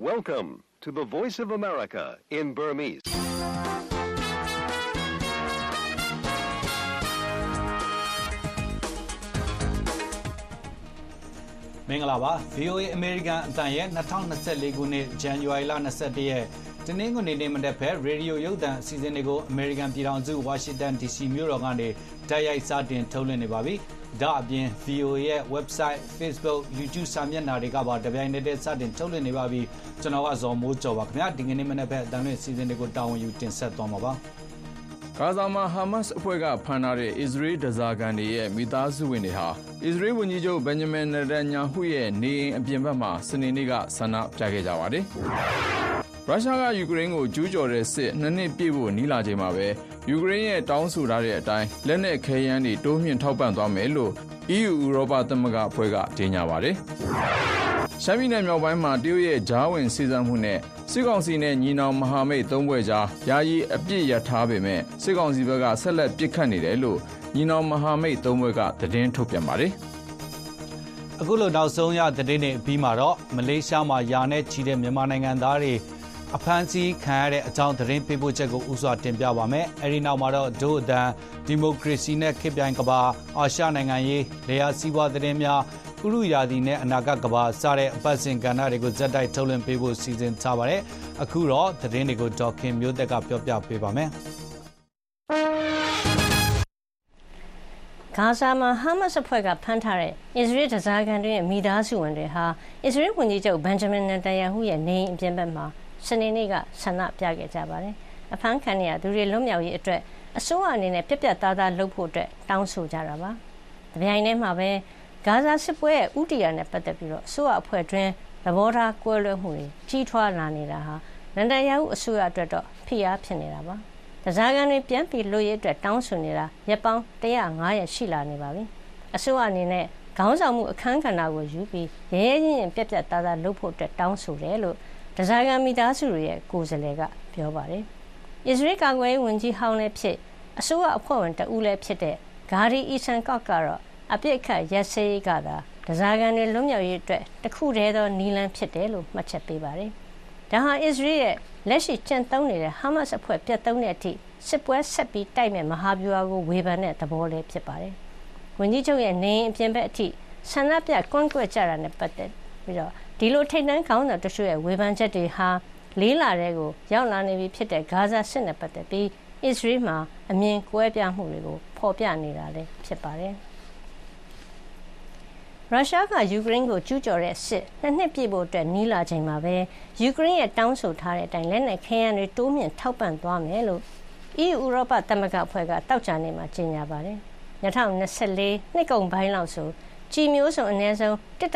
Welcome to the Voice of America in Burmese. ။မင်္ဂလာပါ VOA American အတန်ရဲ့2024ခုနှစ်ဇန်နဝါရီလ21ရက်တနင်္ဂနွေနေ့မနက်ဘက်ရေဒီယိုရုပ်သံအစီအစဉ်တွေကို American ပြည်ထောင်စု Washington DC မြို့တော်ကနေတိုက်ရိုက်စတင်ထုတ်လွှင့်နေပါပြီ။ ဒါအပြင် VOA ရဲ့ website, Facebook, YouTube စာမျက်နှာတွေကပါတပြိုင်နက်တည်းစတင်ထုတ်လွှင့်နေပါပြီ။ကျွန်တော်ကဇော်မိုးကျော်ပါခင်ဗျာဒီကနေ့မနက်ဘက်အတန်လွှင့်အစီအစဉ်တွေကိုတာဝန်ယူတင်ဆက်သွားမှာပါ။ဂါဇာမှာဟာမတ်စ်အဖွဲ့ကဖမ်းထားတဲ့အစ္စရေးဒဇာကန်တွေရဲ့မိသားစုဝင်တွေဟာအစ္စရေးဝန်ကြီးချုပ်ဘင်ဂျမင်နေတန်ညာဟုရဲ့နေအိမ်အပြင်ဘက်မှာစနေနေ့ကဆန္ဒပြခဲ့ကြပါတယ်။ ရုရှားကယူကရိန်းကိုကျူးကျော်တဲ့စစ်နှစ်နှစ်ပြည့်ဖို့နီးလာချိန်မှာပဲယူကရိန်းရဲ့တောင်းဆိုထားတဲ့အတိုင်းလက်နက်ခဲယမ်းတွေတိုးမြှင့်ထောက်ပံ့သွားမယ်လို့ EU ဥရောပသမဂ္ဂအဖွဲ့ကကြေညာပါတယ်။ရှမ်းပြည်နယ်မြောက်ပိုင်းမှာတရုတ်ရဲ့ဂျားဝင်စီစံမှုနဲ့စစ်ကောင်စီနဲ့ညီနောင်မဟာမိတ်သုံးဘွဲ့ကြားယာယီအပြစ်ရထားပေမဲ့စစ်ကောင်စီဘက်ကဆက်လက်ပစ်ခတ်နေတယ်လို့ညီနောင်မဟာမိတ်သုံးဘွဲ့ကသတင်းထုတ်ပြန်ပါတယ်။အခုလိုနောက်ဆုံးရသတင်းတွေပြီးမှာတော့မလေးရှားမှာယာနဲ့ချီတဲ့မြန်မာနိုင်ငံသားတွေ အဖမ်းဆီးခံရတဲ့အကြောင်းသတင်းပေးပို့ချက်ကိုဥစွာတင်ပြပါမယ်။အဲဒီနောက်မှာတော့ဒို့အဒန်ဒီမိုကရေစီနဲ့ခေတ်ပြိုင်ကဘာအာရှနိုင်ငံရေးလေယာစီးပွားသတင်းများဥရုယာဒီနဲ့အနာဂတ်ကဘာစတဲ့အပတ်စဉ်ကဏ္ဍတွေကိုဇက်တိုက်ထုတ်လွှင့်ပေးဖို့စီစဉ်ထားပါတယ်။အခုတော့သတင်းတွေကိုဒေါက်ခင်မျိုးသက်ကပြောပြပေးပါမယ်။ဂါဇာမှာဟာမတ်စ်အဖွဲ့ကဖမ်းထားတဲ့အစ္စရေးဒဇာကန်တွေရဲ့မိသားစုဝင်တွေဟာအစ္စရေးဝန်ကြီးချုပ်ဘန်ဂျမင်နတန်ယာဟုရဲ့နေအိမ်အပြင်ဘက်မှာ စနေနေ့ကဆန္ဒပြခဲ့ကြပါတယ်။အဖမ်းခံရသူတွေလွတ်မြောက်ရေးအတွက်အစိုးရအနေနဲ့ပြက်ပြက်သားသားလုပ်ဖို့အတွက်တောင်းဆိုကြတာပါ။တပြိုင်တည်းမှာပဲဂါဇာစစ်ပွဲရဲ့ဥတီယာနဲ့ပတ်သက်ပြီးတော့အစိုးရအဖွဲ့တွင်းသဘောထားကွဲလွဲမှုတွေကြီးထွားလာနေတာဟာနန္ဒယာဟုအစိုးရအတွက်တော့ဖိအားဖြစ်နေတာပါ။တစားကန်တွေပြန်ပြီးလွတ်ရေးအတွက်တောင်းဆိုနေတာရက်ပေါင်း105ရက်ရှိလာနေပါပြီ။အစိုးရအနေနဲ့ခေါင်းဆောင်မှုအခမ်းကဏ္ဍကိုယူပြီးရဲရဲချင်းချင်းပြက်ပြက်သားသားလုပ်ဖို့အတွက်တောင်းဆိုတယ်လို့ ဒဇာကန်မိသားစုတွေရဲ့ကိုယ်စားလှယ်ကပြောပါတယ်။အစ္စရေးကာကွယ်ရေးဝန်ကြီးဟောင်းလည်းဖြစ်အစိုးရအဖွဲ့ဝင်တဦးလည်းဖြစ်တဲ့ဂါရီအီဆန်ကော့ကတော့အပြစ်အခတ်ရက်စေးကသာဒဇာကန်တွေလွတ်မြောက်ရေးအတွက်တခုတည်းသောနီလန်ဖြစ်တယ်လို့မှတ်ချက်ပေးပါတယ်။ဒါဟာအစ္စရေးရဲ့လက်ရှိကျင့်သုံးနေတဲ့ဟာမတ်စ်အဖွဲ့ပြတ်သုံးတဲ့အထိစစ်ပွဲဆက်ပြီးတိုက်မဲ့မဟာဗျူဟာကိုဝေဖန်တဲ့သဘောလေးဖြစ်ပါတယ်။ဝန်ကြီးချုပ်ရဲ့နေအပြင်ဘက်အထိဆန္ဒပြကွန့်ကွက်ကြတာနဲ့ပတ်သက်ပြီးတော့ ဒီလိုထိတ်တန်းခေါင်းဆောင်တချို့ရဲ့ဝေဖန်ချက်တွေဟာလေးလာတဲ့ကိုရောက်လာနေပြီဖြစ်တဲ့ဂါဇာစစ်နဲ့ပတ်သက်ပြီးအစ္စရေးမှာအမြင်ကွဲပြားမှုတွေကိုဖော်ပြနေတာလည်းဖြစ်ပါတယ်။ရုရှားကယူကရိန်းကိုကျူးကျော်တဲ့စစ်နှစ်နှစ်ပြည့်ဖို့အတွက်နီးလာချိန်မှာပဲယူကရိန်းရဲ့တောင်းဆိုထားတဲ့အတိုင်းလက်နက်ခဲယမ်းတွေတိုးမြင့်ထောက်ပံ့သွားမယ်လို့ EU ဥရောပသမဂ္ဂအဖွဲ့ကတောက်ချာနေမှာကြေညာပါတယ်။2024နှစ်ကုန်ပိုင်းလောက်ဆိုကြည်မျိုးစုံအနည်းဆုံး1.3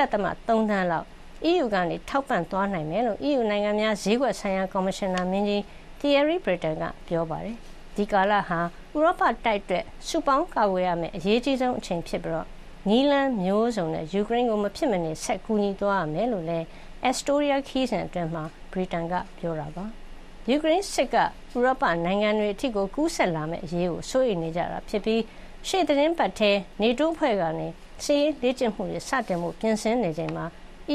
သန်းလောက် EU ကနေထောက်ပံ့သွားနိုင်မယ်လို့ EU နိုင်ငံများဈေးကွက်ဆိုင်ရာကော်မရှင်နာမင်းကြီး Thierry Breton ကပြောပါတယ်။ဒီကာလဟာဥရောပတိုက်အတွက်စုပေါင်းကာကွယ်ရမယ့်အရေးကြီးဆုံးအချိန်ဖြစ်ပြီးတော့နီလန်မျိုးစုံနဲ့ယူကရိန်းကိုမဖြစ်မနေဆက်ကူညီသွားရမယ်လို့လည်းအက်စတိုးရီးယားခီးစဉ်အတွင်းမှာဗြိတိန်ကပြောတာပါယူကရိန်းစစ်ကဥရောပနိုင်ငံတွေအထိကိုကူးဆက်လာမယ့်အရေးကိုစိုးရိမ်နေကြတာဖြစ်ပြီးရှေ့သတင်းပတ်ထဲနေတိုးဖွဲ့ကနေစီးလေ့ကျင့်မှုတွေစတင်မှုပြင်ဆင်နေချိန်မှာ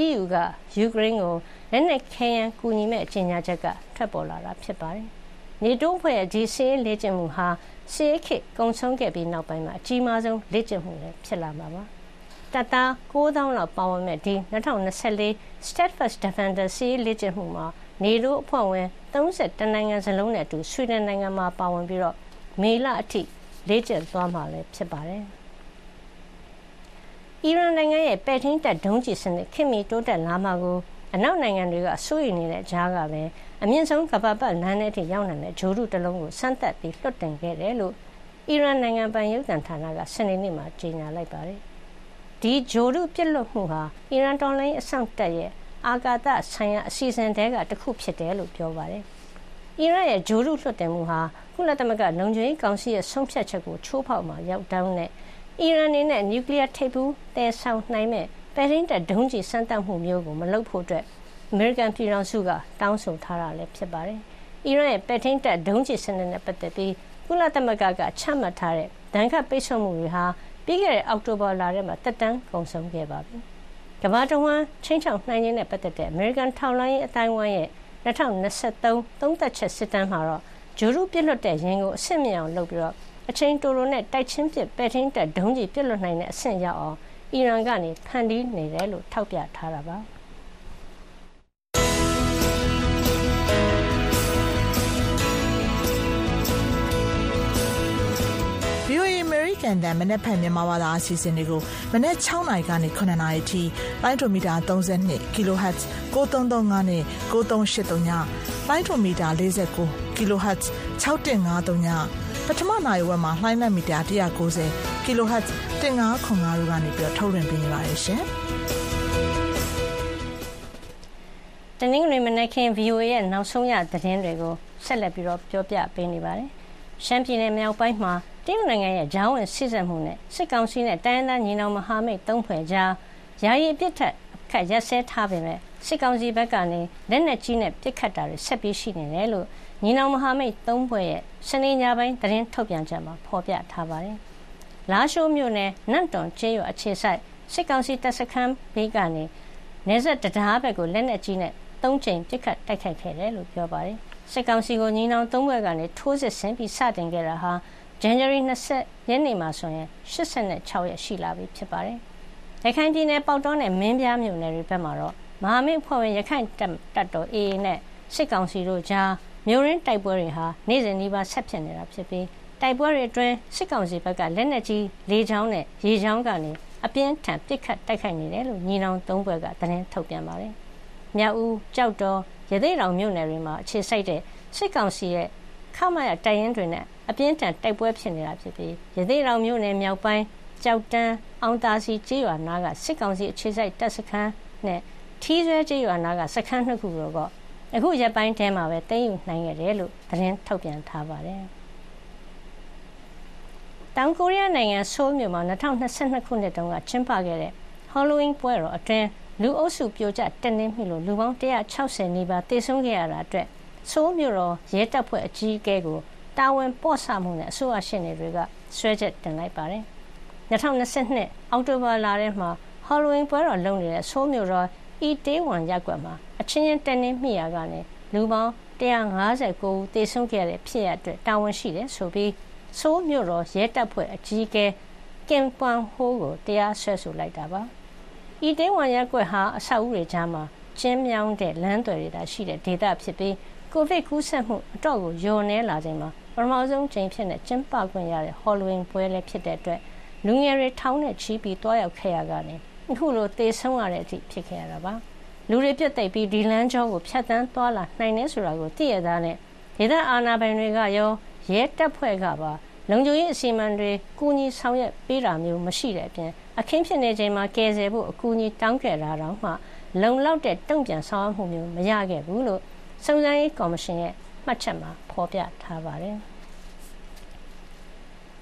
EU ကယူကရိန်းကိုလက်နက်ခဲယမ်းကူညီမဲ့အကြေညာချက်ကထွက်ပေါ်လာတာဖြစ်ပါတယ်။နေတိုးဖွဲ့ရဲ့ဒီစီးလေ့ကျင့်မှုဟာစီးခေကုံဆုံးခဲ့ပြီးနောက်ပိုင်းမှာအကြီးမားဆုံးလေ့ကျင့်မှုလည်းဖြစ်လာမှာပါ။တပ်သား9000လောက်ပါဝင်မဲ့ဒီ2024 Steadfast Defender စီးလေ့ကျင့်မှုမှာနေတိုးအဖွဲ့ဝင်30နိုင်ငံစလုံးနဲ့အတူဆွီဒင်နိုင်ငံမှာပါဝင်ပြီးတော့မေလအထိလေ့ကျင့်သွားမှာလည်းဖြစ်ပါတယ်။ အီရန်နိုင်ငံရဲ့ပဲ့ထိန်းတပ်ဒုံးကျည်စနစ်ခင်မီတိုးတက်လာမှာကိုအနောက်နိုင်ငံတွေကစိုးရိမ်နေတဲ့ကြားကပဲအမြင့်ဆုံးကမ္ဘာပတ်လမ်းထဲထိရောက်နိုင်တဲ့ဂျိုဒုတလုံးကိုစမ်းသပ်ပြီးလွှတ်တင်ခဲ့တယ်လို့အီရန်နိုင်ငံပိုင်ရုပ်သံဌာနကစနေနေ့မှာကြေညာလိုက်ပါတယ်။ဒီဂျိုဒုပြစ်လွတ်မှုဟာအီရန်တော်လိုင်းအဆောင်တက်ရဲ့အာကာသဆိုင်ရာအစီအစဉ်တဲကတစ်ခုဖြစ်တယ်လို့ပြောပါတယ်။အီရန်ရဲ့ဂျိုဒုလွှတ်တင်မှုဟာကုလသမဂ္ဂလုံခြုံရေးကောင်စီရဲ့ဆုံးဖြတ်ချက်ကိုချိုးဖောက်မှာရောက်တောင်းတဲ့ အီရန်အနေနဲ့နျူကလ িয়ার ထိပ်ဖူးတည်ဆောင်နိုင်မဲ့ပဲရင်းတက်ဒုံးကျည်စမ်းသပ်မှုမျိုးကိုမလုပ်ဖို့အတွက်အမေရိကန်ပြည်ထောင်စုကတောင်းဆိုထားတာလည်းဖြစ်ပါတယ်။အီရန်ရဲ့ပဲ့ထိန်းတပ်ဒုံးကျည်စနစ်နဲ့ပတ်သက်ပြီးကုလသမဂ္ဂကချမှတ်ထားတဲ့ဒဏ်ခတ်ပိတ်ဆို့မှုတွေဟာပြီးခဲ့တဲ့အောက်တိုဘာလထဲမှာသက်တမ်းကုန်ဆုံးခဲ့ပါပြီ။ကမ္ဘာတဝန်းချင်းချောင်နှိုင်းခြင်းနဲ့ပတ်သက်တဲ့အမေရိကန်ထောက်လှမ်းရေးအတိုင်းဝိုင်းရဲ့2023သုံးသက်ချက်စစ်တမ်းမှာတော့ဂျိုရုပြစ်လွတ်တဲ့ရင်ကိုအဆင့်မြင့်အောင်လုပ်ပြီးတော့ အချိန်တိုတိုနဲ့တိုက်ချင်းပစ်ပဲ့ထင်းတက်ဒုံးကြီးပြစ်လွတ်နိုင်တဲ့အဆင့်ရောက်အောင်အီရန်ကနေဖန်တီးနေတယ်လို့ထောက်ပြထားတာပါ။ VOA American တန်မနေ့ဖက်မြန်မာဘာသာအစီအစဉ်တွေကိုမနေ့6နာရီကနေ9နာရီထိလိုင်းဒိုမီတာ32 kHz 9335နဲ့9383ညလိုင်းဒိုမီတာ49 kHz 6153ည ပထမနိုင်ဝက်မှာလှိုင်းလက်မီတာ190 kHz 1505တို့ကနေပြီးထုတ်လွှင့်ပေးနေပါတယ်ရှင်တနင်္ဂနွေမနက်ခင်း VOA ရဲ့နောက်ဆုံးရသတင်းတွေကိုဆက်လက်ပြီးတော့ပြောပြပေးနေပါတယ်။ရှမ်းပြည်နယ်မြောက်ပိုင်းမှာတရုတ်နိုင်ငံရဲ့ဂျောင်းဝင်စစ်ဆက်မှုနဲ့စစ်ကောင်စီနဲ့တိုင်းဒေသညီနောင်မဟာမိတ်သုံးဖွဲ့ကြားယာယီအပြစ်ထက်ခတ်ရက်စဲထားပေမဲ့စစ်ကောင်စီဘက်ကနေလက်နက်ကြီးနဲ့ပစ်ခတ်တာတွေဆက်ပြီးရှိနေတယ်လို့ ညီနောင်မဟာမိတ်သုံးဖွဲ့ရဲ့စနေညပိုင်းသတင်းထုတ်ပြန်ချက်မှာဖော်ပြထားပါတယ်။လာရှိုးမြို့နယ်နန့်တွန်ကျေးရွာအခြေစိုက်စစ်ကောင်စီတပ်စခန်းဘေးကနေနေဆက်တရားဘက်ကိုလက်နက်ကြီးနဲ့၃ချိန်ပစ်ခတ်တိုက်ခိုက်ခဲ့တယ်လို့ပြောပါတယ်။စစ်ကောင်စီကိုညီနောင်သုံးဘက်ကနေထိုးစစ်ဆင်ပြီးစတင်ခဲ့တာဟာဇန်နဝါရီ20ရက်နေ့မှာဆိုရင်86ရက်ရှိလာပြီဖြစ်ပါတယ်။ရခိုင်ပြည်နယ်ပေါတောနဲ့မင်းပြားမြို့နယ်တွေဘက်မှာတော့မဟာမိတ်ဖွဲ့ဝင်ရခိုင်တပ်တော် AA နဲ့စစ်ကောင်စီတို့ကြား မြို့ရင်းတိုက်ပွဲတွေဟာနေ့စဉ်နှီးပါဆက်ဖြစ်နေတာဖြစ်ပြီးတိုက်ပွဲတွေအတွင်းစစ်ကောင်စီဘက်ကလက်နက်ကြီးလေကြောင်းနဲ့ရေကြောင်းကနေအပြင်းထန်ပစ်ခတ်တိုက်ခိုက်နေတယ်လို့ညီနောင်သုံးဘက်ကသတင်းထုတ်ပြန်ပါတယ်။မြောက်ဦးကြောက်တော်ရသေးတောင်မြို့နယ်တွေမှာအခြေစိုက်တဲ့စစ်ကောင်စီရဲ့ခမရတိုင်ရင်တွေနဲ့အပြင်းထန်တိုက်ပွဲဖြစ်နေတာဖြစ်ပြီးရသေးတောင်မြို့နယ်မြောက်ပိုင်းကြောက်တန်းအောင်တာစီကျေးရွာနားကစစ်ကောင်စီအခြေစိုက်တပ်စခန်းနဲ့ထီးဆွဲကျေးရွာနားကစခန်းနှစ်ခုတို့က အခုရက်ပိုင်းထဲမှာပဲတင်းယူနိုင်ခဲ့တယ်လို့သတင်းထုတ်ပြန်ထားပါတယ်။တောင်ကိုရီးယားနိုင်ငံဆိုးမြို့မှာ2022ခုနှစ်တုန်းကကျင်းပခဲ့တဲ့ Halloween ပွဲတော်အတွင်းလူအုပ်စုပြိုကျတက်နေမိလို့လူပေါင်း160နီးပါးတေဆုံးခဲ့ရတာအတွက်ဆိုးမြို့တော်ရဲတပ်ဖွဲ့အကြီးအကဲကိုတာဝန်ပေါ့ဆမှုနဲ့အစိုးရရှင်းနေတွေကဆွဲချက်တင်လိုက်ပါတယ်။2022အောက်တိုဘာလထဲမှာ Halloween ပွဲတော်လုပ်နေတဲ့ဆိုးမြို့တော် အီတေးဝန်ရက်ကွက်မှာအချင်းချင်းတက်နေမိရာကနေလူပေါင်း159ဦးသေဆုံးခဲ့တဲ့ဖြစ်ရပ်အတွက်တာဝန်ရှိတယ်ဆိုပြီးဆိုးမြို့တော်ရဲတပ်ဖွဲ့အကြီးအကဲကင်ပွန်ဟိုးကိုတရားစွဲဆိုလိုက်တာပါ။ဤတေးဝန်ရက်ကွက်ဟာအဆောက်အဦတွေကြားမှာကျင်းမြောင်းတဲ့လမ်းတွေတာရှိတဲ့ဒေသဖြစ်ပြီးကိုဗစ်ကူးစက်မှုအတော့ကိုယိုနေလာချိန်မှာပထမဆုံးချိန်ဖြစ်တဲ့ကျင်းပခွင့်ရတဲ့ Halloween ပွဲလည်းဖြစ်တဲ့အတွက်လူငယ်တွေထောင်းနဲ့ချီးပြီးတွားရောက်ခဲ့ရကနေ အခုလိုသေဆုံးရတဲ့အထိဖြစ်ခဲ့ရတာပါလူတွေပြတ်သိပ်ပြီးဒီလမ်းကျောကိုဖျက်ဆီးသွားလာနိုင်နေဆိုတာကိုသိရသားနဲ့ဒေသအာဏာပိုင်တွေကရောရဲတပ်ဖွဲ့ကပါလုံခြုံရေးအစီအမံတွေကူညီဆောင်ရွက်ပေးတာမျိုးမရှိတဲ့အပြင်အခင်းဖြစ်နေချိန်မှာကယ်ဆယ်ဖို့အကူအညီတောင်းခဲ့တာတော့မှလုံလောက်တဲ့တုံ့ပြန်ဆောင်ရွက်မှုမျိုးမရခဲ့ဘူးလို့စုံစမ်းရေးကော်မရှင်ရဲ့မှတ်ချက်မှာဖော်ပြထားပါတယ်။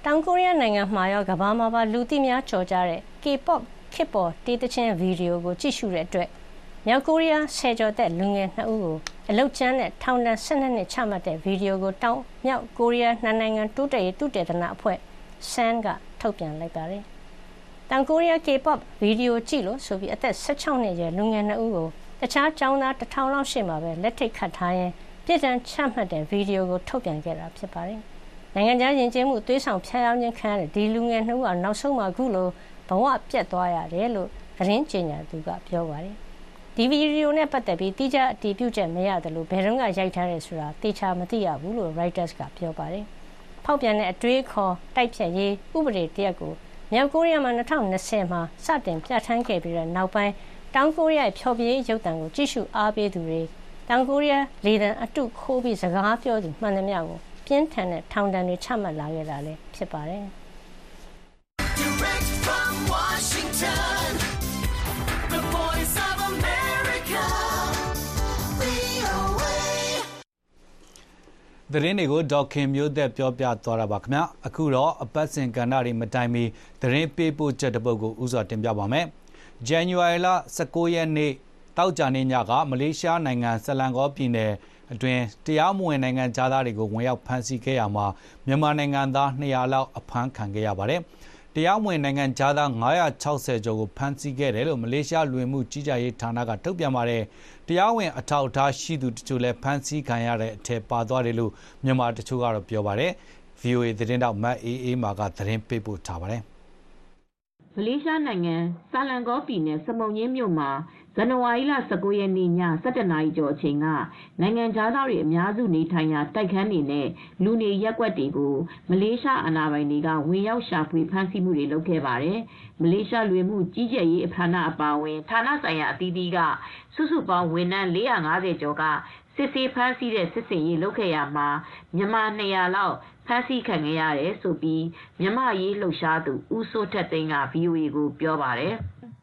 တောင်ကိုရီးယားနိုင်ငံမှာရောကမ္ဘာမှာပါလူသိများကြော်ကြတဲ့ K-pop ခေတ်ပေါ်တေးသချင်းဗီဒီယိုကိုကြည့်ရှုတဲ့အတွက်မြောက်ကိုရီးယားဆယ်ကျော်သက်လူငယ်2ဦးကိုအလုတ်ကျန်းနဲ့ထောင်ဒဏ်12နှစ်ချမှတ်တဲ့ဗီဒီယိုကိုတောင်မြောက်ကိုရီးယားနှစ်နိုင်ငံတိုးတက်ရေးတုတေသနာအဖွဲ့ SAN ကထုတ်ပြန်လိုက်ပါတယ်။တောင်ကိုရီးယား K-pop ဗီဒီယိုကြည့်လို့ဆိုပြီးအသက်16နှစ်အရွယ်လူငယ်2ဦးကိုတခြားကျောင်းသားတစ်ထောင်လောက်ရှိမှပဲလက်ထိတ်ခတ်ထားရင်ပြည်ထန်ချမှတ်တဲ့ဗီဒီယိုကိုထုတ်ပြန်ခဲ့တာဖြစ်ပါတယ်။နိုင်ငံခြားယဉ်ကျေးမှုသွေးဆောင်ဖျက်ယောင်းခြင်းခံရတဲ့ဒီလူငယ်နှုတ်ကနောက်ဆုံးမှအခုလို ဘဝပြတ်သွားရတယ်လို့သတင်းကြေညာသူကပြောပါတယ်။ဒီဗီဒီယိုနဲ့ပတ်သက်ပြီးတိကျအတည်ပြုချက်မရတယ်လို့ဘယ်တော့မှရိုက်ထားရဲဆိုတာတေချာမသိရဘူးလို့ Reuters ကပြောပါတယ်။ဖောက်ပြန်တဲ့အတွေးခေါ်တိုက်ဖြတ်ရေးဥပဒေတရက်ကိုမြောက်ကိုရီးယားမှာ2020မှာစတင်ပြဋ္ဌာန်းခဲ့ပြီးတဲ့နောက်ပိုင်းတောင်ကိုရီးယားဖျော်ဖြေရေးရုပ်သံကိုကြည့်ရှုအားပေးသူတွေတောင်ကိုရီးယားလေသံအတုခိုးပြီးစကားပြောသူမှန်သမျှကိုပြင်းထန်တဲ့ထောင်ဒဏ်တွေချမှတ်လာခဲ့တာလည်းဖြစ်ပါတယ်။ Direct from Washington, the voice of America, VOA. သတင်းတွေကိုဒေါက်ခင်မျိုးသက်ပြောပြသွားတာပါခင်ဗျာအခုတော့အပတ်စဉ်ကဏ္ဍတွေမတိုင်မီသတင်းပေးပို့ချက်တစ်ပုဒ်ကိုဥစွာတင်ပြပါမယ်။ဇန်နဝါရီလ19ရက်နေ့တောက်ကြနေညကမလေးရှားနိုင်ငံဆလန်ကောပြည်နယ်အတွင်းတရားမဝင်နိုင်ငံသားတွေကိုဝင်ရောက်ဖမ်းဆီးခဲ့ရမှာမြန်မာနိုင်ငံသား200လောက်အဖမ်းခံခဲ့ရပါတယ်။ တရားမဝင် နိုင်ငံခြားသား960ကျော်ကို ဖမ်းဆီးခဲ့တယ်လို့ မလေးရှား လူဝင်မှုကြီးကြပ်ရေးဌာနက ထုတ်ပြန်ပါတယ်။တရားဝင် အထောက်အထားရှိသူတချို့လည်း ဖမ်းဆီးခံရတဲ့အထက်ပါသွားတယ်လို့ မြန်မာတချို့ကတော့ပြောပါတယ်။ VOA သတင်းတောက်မတ်အေးအေးမာက သတင်းပေးပို့ထားပါတယ်။ မလေးရှားနိုင်ငံဆာလန်ကောပြည်နယ်စမုံညင်းမြို့မှာဇန်နဝါရီလ19ရက်နေ့ည7:00နာရီကျော်အချိန်ကနိုင်ငံခြားသားတွေအများစုနေထိုင်ရာတိုက်ခန်းတွေနဲ့လူနေရပ်ကွက်တွေကိုမလေးရှားအာဏာပိုင်တွေကဝင်ရောက်ရှာဖွေဖမ်းဆီးမှုတွေလုပ်ခဲ့ပါတယ်။မလေးရှားလူဝင်မှုကြီးကြပ်ရေးဌာနအပါအဝင်ဌာနဆိုင်ရာအသီးသီးကစုစုပေါင်းဝန်ထမ်း450ကျော်ကစစ်ဆေးဖမ်းဆီးတဲ့စစ်စင်ရေးလုပ်ခဲ့ရမှာမြန်မာ200လောက် ဖမ်းဆီးခံခဲ့ရတယ်လို့မြန်မာရေးလှုပ်ရှားသူဦးစိုးထက်သိန်းက VOA ကိုပြောပါတယ်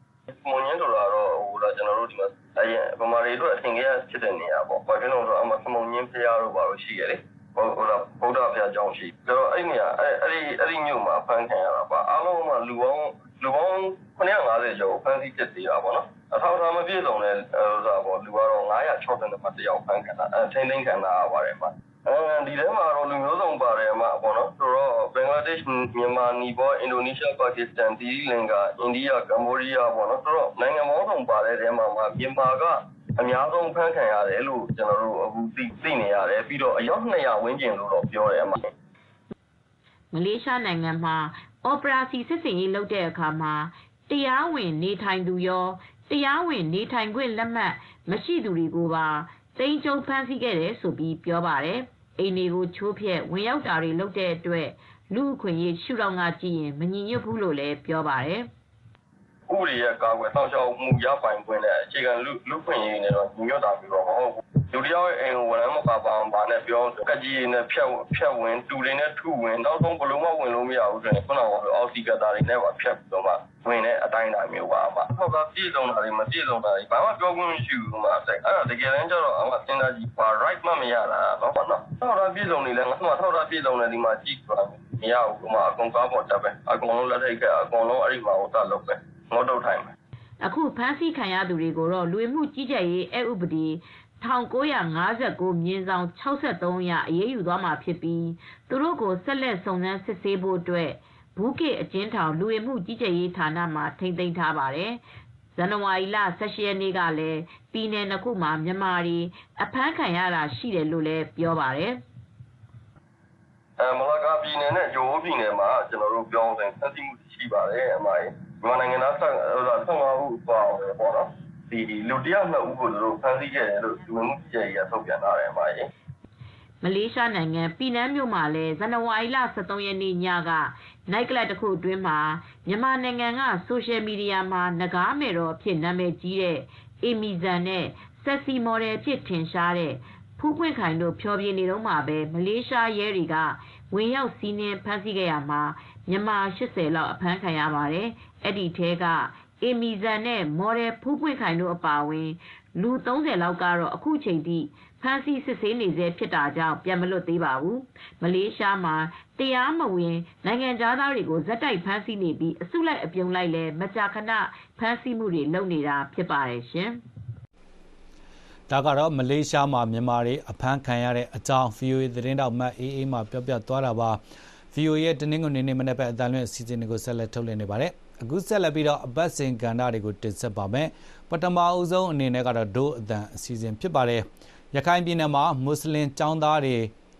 ။မွန်ရင်းဆိုတာတော့တော့ကျွန်တော်တို့ဒီမှာအရင်ဗမာတွေအတွက်အထင်ကြီးဖြစ်တဲ့နေရာပေါ့။ဘာဖြစ်လို့လဲဆိုတော့အမှစမုံညင်းဖျားတို့ဘာလို့ရှိရလေ။ဟိုဟိုဗုဒ္ဓဘုရားကျောင်းရှိ။ဆိုတော့အဲ့နေရာအဲ့အဲ့ဒီအဲ့ဒီမြို့မှာဖမ်းခံရတာပါ။အားလုံးကလူပေါင်းလူပေါင်း950ကျော်ဖမ်းဆီးဖြစ်သေးတာပေါ့နော်။အထောက်အထားမပြည့်စုံတဲ့ဟိုစားပေါ့လူကတော့960မှတယောက်ဖမ်းခံတာအဲထိန်းသိမ်းခံတာပါတယ်မှာ အဲဒီထဲမှာတော့လူမျိုးစုံပါတယ်မှာပေါ့နော်ဆိုတော့ဘင်္ဂလားဒေ့ရှ်မြန်မာနီပေါအင်ဒိုနီးရှားပါကစ္စတန်သီရိလင်္ကာအိန္ဒိယကမ္ဘောဒီးယားပေါ့နော်ဆိုတော့နိုင်ငံပေါင်းစုံပါတဲ့ထဲမှာမြန်မာကအများဆုံးဖမ်းခံရတယ်လို့ကျွန်တော်တို့အခုသိသိနေရတယ်ပြီးတော့အယောက်200ဝန်းကျင်လို့တော့ပြောတယ်အမှမလေးရှားနိုင်ငံမှာအော်ပရာစီစစ်စင်ရေးလုပ်တဲ့အခါမှာတရားဝင်နေထိုင်သူရောတရားဝင်နေထိုင်ခွင့်လက်မှတ်မရှိသူတွေကိုပါသိမ်းကျုံဖမ်းဆီးခဲ့တယ်ဆိုပြီးပြောပါတယ်။ အိမ်တွေကိုချိုးဖျက်ဝင်ရောက်တာတွေလုပ်တဲ့အတွက်လူအခွင့်အရေးရှုထောင့်ကကြည့်ရင်မညီညွတ်ဘူးလို့လည်းပြောပါတယ်။ ဥပဒေရဲ့ကာကွယ်စောင့်ရှောက်မှုရပိုင်ခွင့်နဲ့အခြေခံလူလူခွင့်ရေးနဲ့တော့ညီညွတ်တာမျိုးတော့မဟုတ်ဘူးလူတယောက်ရဲ့အိမ်ကိုဝန်ထမ်းမပါပါဘာနဲ့ပြောကကြီးနဲ့ဖြတ်ဖြတ်ဝင်တူတွေနဲ့ထုဝင်နောက်ဆုံးဘလုံးမဝင်လို့မရဘူးဆိုရင်ခုနကအောက်စီကတာတွေနဲ့ပါဖြတ်ပြီးတော့မှဝင်တဲ့အတိုင်းအတာမျိုးပါအမဟုတ်ကပြည့်စုံတာတွေမပြည့်စုံတာတွေဘာမှပြောခွင့်မရှိဘူးမှာအဲ့ဒါတကယ်တမ်းကျတော့အမစင်တာကြီးပါ right မှမရတာတော့ပေါ့နော်ထောက်တာပြည့်စုံနေလဲငါ့မှာထောက်တာပြည့်စုံနေဒီမှာကြည့်ပါမရဘူးအမအကုန်ကားပေါ်တက်ပဲအကုန်လုံးလက်ထိတ်ကအကုန်လုံးအဲ့ဒီမှာဟိုတလုပ် ပဲငေါတုတ်ထိုင်မယ်အခုဖမ်းဆီးခံရသူတွေကိုတော့လူဝင်မှုကြီးကြပ်ရေးအဥပဒေ1959မြင်းဆောင်63ရအရေးယူသွားမှာဖြစ်ပြီးသူတို့ကိုဆက်လက်စုံစမ်းစစ်ဆေးဖို့အတွက်ဘူးကေအကျဉ်းထောင်လူဝင်မှုကြီးကြပ်ရေးဌာနမှာထိန်းသိမ်းထားပါတယ်။ဇန်နဝါရီလ18ရက်နေ့ကလည်းပြည်နယ်နှစ်ခုမှာမြန်မာတွေအဖမ်းခံရတာရှိတယ်လို့လည်းပြောပါတယ်။အဲမလာကာပြည်နယ်နဲ့ဂျိုးပြည်နယ်မှာကျွန်တော်တို့ပြောရင်ဖမ်းဆီးမှုရှိပါတယ်အမကြီး မြန်မာနိုင်ငံသားဆက်ဟို15ဦးပါအောင်ပေါ့နော်ဒီလူတယောက်နှစ်ဦးကိုတို့ဖမ်းဆီးခဲ့တယ်လို့ဒီမှုကြေရထုတ်ပြန်ထားတယ်အမကြီးမလေးရှားနိုင်ငံပီနန်းမြို့မှာလည်းဇန်နဝါရီလ23ရက်နေ့ညကနိုင်ကလပ်တစ်ခုအတွင်းမှာမြန်မာနိုင်ငံကဆိုရှယ်မီဒီယာမှာနဂါးမယ်တော်အဖြစ်နာမည်ကြီးတဲ့အီမီဇန်နဲ့ဆက်စီမော်ဒယ်ဖြစ်ထင်ရှားတဲ့ဖူးပွင့်ခိုင်တို့ဖြောပြနေတော့မှပဲမလေးရှားရဲတွေက ဝင်ရောက်စီးနင်းဖမ်းဆီးခဲ့ရမှာမြန်မာ80လောက်အဖမ်းခံရပါတယ်။အဲ့ဒီထဲကအီမီဇန်နဲ့မော်ဒယ်ဖူးပွင့်ခိုင်တို့အပါအဝင် လူ30လောက်ကတော့အခုချိန်ထိဖမ်းဆီးစစ်ဆေးနေဆဲဖြစ်တာကြောင့်ပြန်မလွတ်သေးပါဘူး။မလေးရှားမှာတရားမဝင်နိုင်ငံသားတွေကိုဇက်တိုက်ဖမ်းဆီးနေပြီးအစုလိုက်အပြုံလိုက်လည်းမကြာခဏဖမ်းဆီးမှုတွေလုပ်နေတာဖြစ်ပါတယ်ရှင်။ ဒါကတော့ မလေးရှားမှာ မြန်မာတွေ အဖမ်းခံရတဲ့အကြောင်း VOA သတင်းတောက်မတ်အေးအေးမှပြောပြသွားတာပါ။ VOA ရဲ့ တနင်္ဂနွေနေ့ မနက်ပိုင်းအတန်လွင့်အစီအစဉ်တွေကို ဆက်လက်ထုတ်လွှင့်နေပါတယ်။အခုဆက်လက်ပြီးတော့အပတ်စဉ်ကဏ္ဍတွေကို တင်ဆက်ပါမယ် ပထမအဦးဆုံးအနေနဲ့ကတော့ ဒို့အတန်အစီအစဉ်ဖြစ်ပါတယ် ရခိုင်ပြည်နယ်မှာ မွတ်စလင်ចောင်းသားတွေ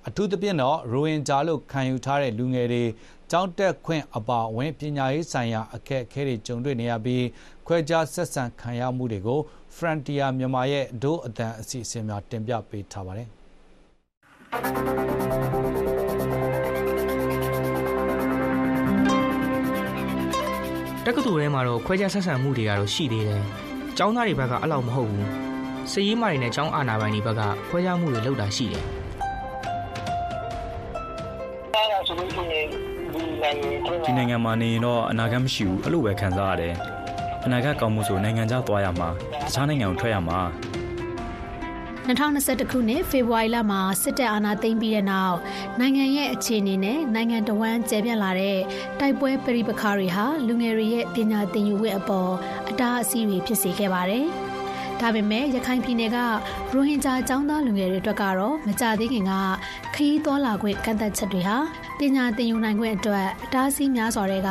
အထူးသဖြင့်တော့ရိုဟင်ဂျာလို့ခံယူထားတဲ့ လူငယ်တွေ ကျောင်းတက်ခွင့်အပါအဝင် ပညာရေးဆိုင်ရာ အခက်အခဲတွေ ကြုံတွေ့နေရပြီး ခွဲခြားဆက်ဆံခံရမှုတွေကို Frontier မြန်မာရဲ့ဒို့အတန်အစီအစဉ်များတင်ပြပေးထားပါတယ်တက္ကသိုလ်ထဲမှာတော့ခွဲခြားဆက်ဆံမှုတွေကတော့ရှိသေးတယ်။ကျောင်းသားတွေဘက်ကအဲ့လောက်မဟုတ်ဘူး။စည်ရေးမာတွေနဲ့ကျောင်းအာဏာပိုင်တွေဘက်ကခွဲခြားမှုတွေလုပ်တာရှိတယ်။ဒီနိုင်ငံမှာနေရင်တော့အနာဂတ်မရှိဘူးအဲ့လိုပဲခံစားရတယ်။ အနာဂတ်ကောင်းမှုဆိုနိုင်ငံခြားသွားရမှာတခြားနိုင်ငံကိုထွက်ရမှာ2021ခုနှစ်ဖေဖော်ဝါရီလမှာစစ်တပ်အာဏာသိမ်းပြီးတဲ့နောက်နိုင်ငံရဲ့အခြေအနေနဲ့နိုင်ငံတော်ဝန်ကျယ်ပြန့်လာတဲ့တိုက်ပွဲပရိပခါတွေဟာလူငယ်တွေရဲ့ပညာသင်ယူဝင့်အပေါ်အတားအဆီးတွေဖြစ်စေခဲ့ပါတယ်။ ဒါပေမဲ့ရခိုင်ပြည်နယ်ကရိုဟင်ဂျာចောင်းသားလူငယ်တွေအတွက်ကတော့မကြသေးခင်ကခရီးသွားလာခွင့်ကန့်သတ်ချက်တွေဟာပညာသင်ယူနိုင်ခွင့်အတွက်အတားအဆီးများစွာတွေက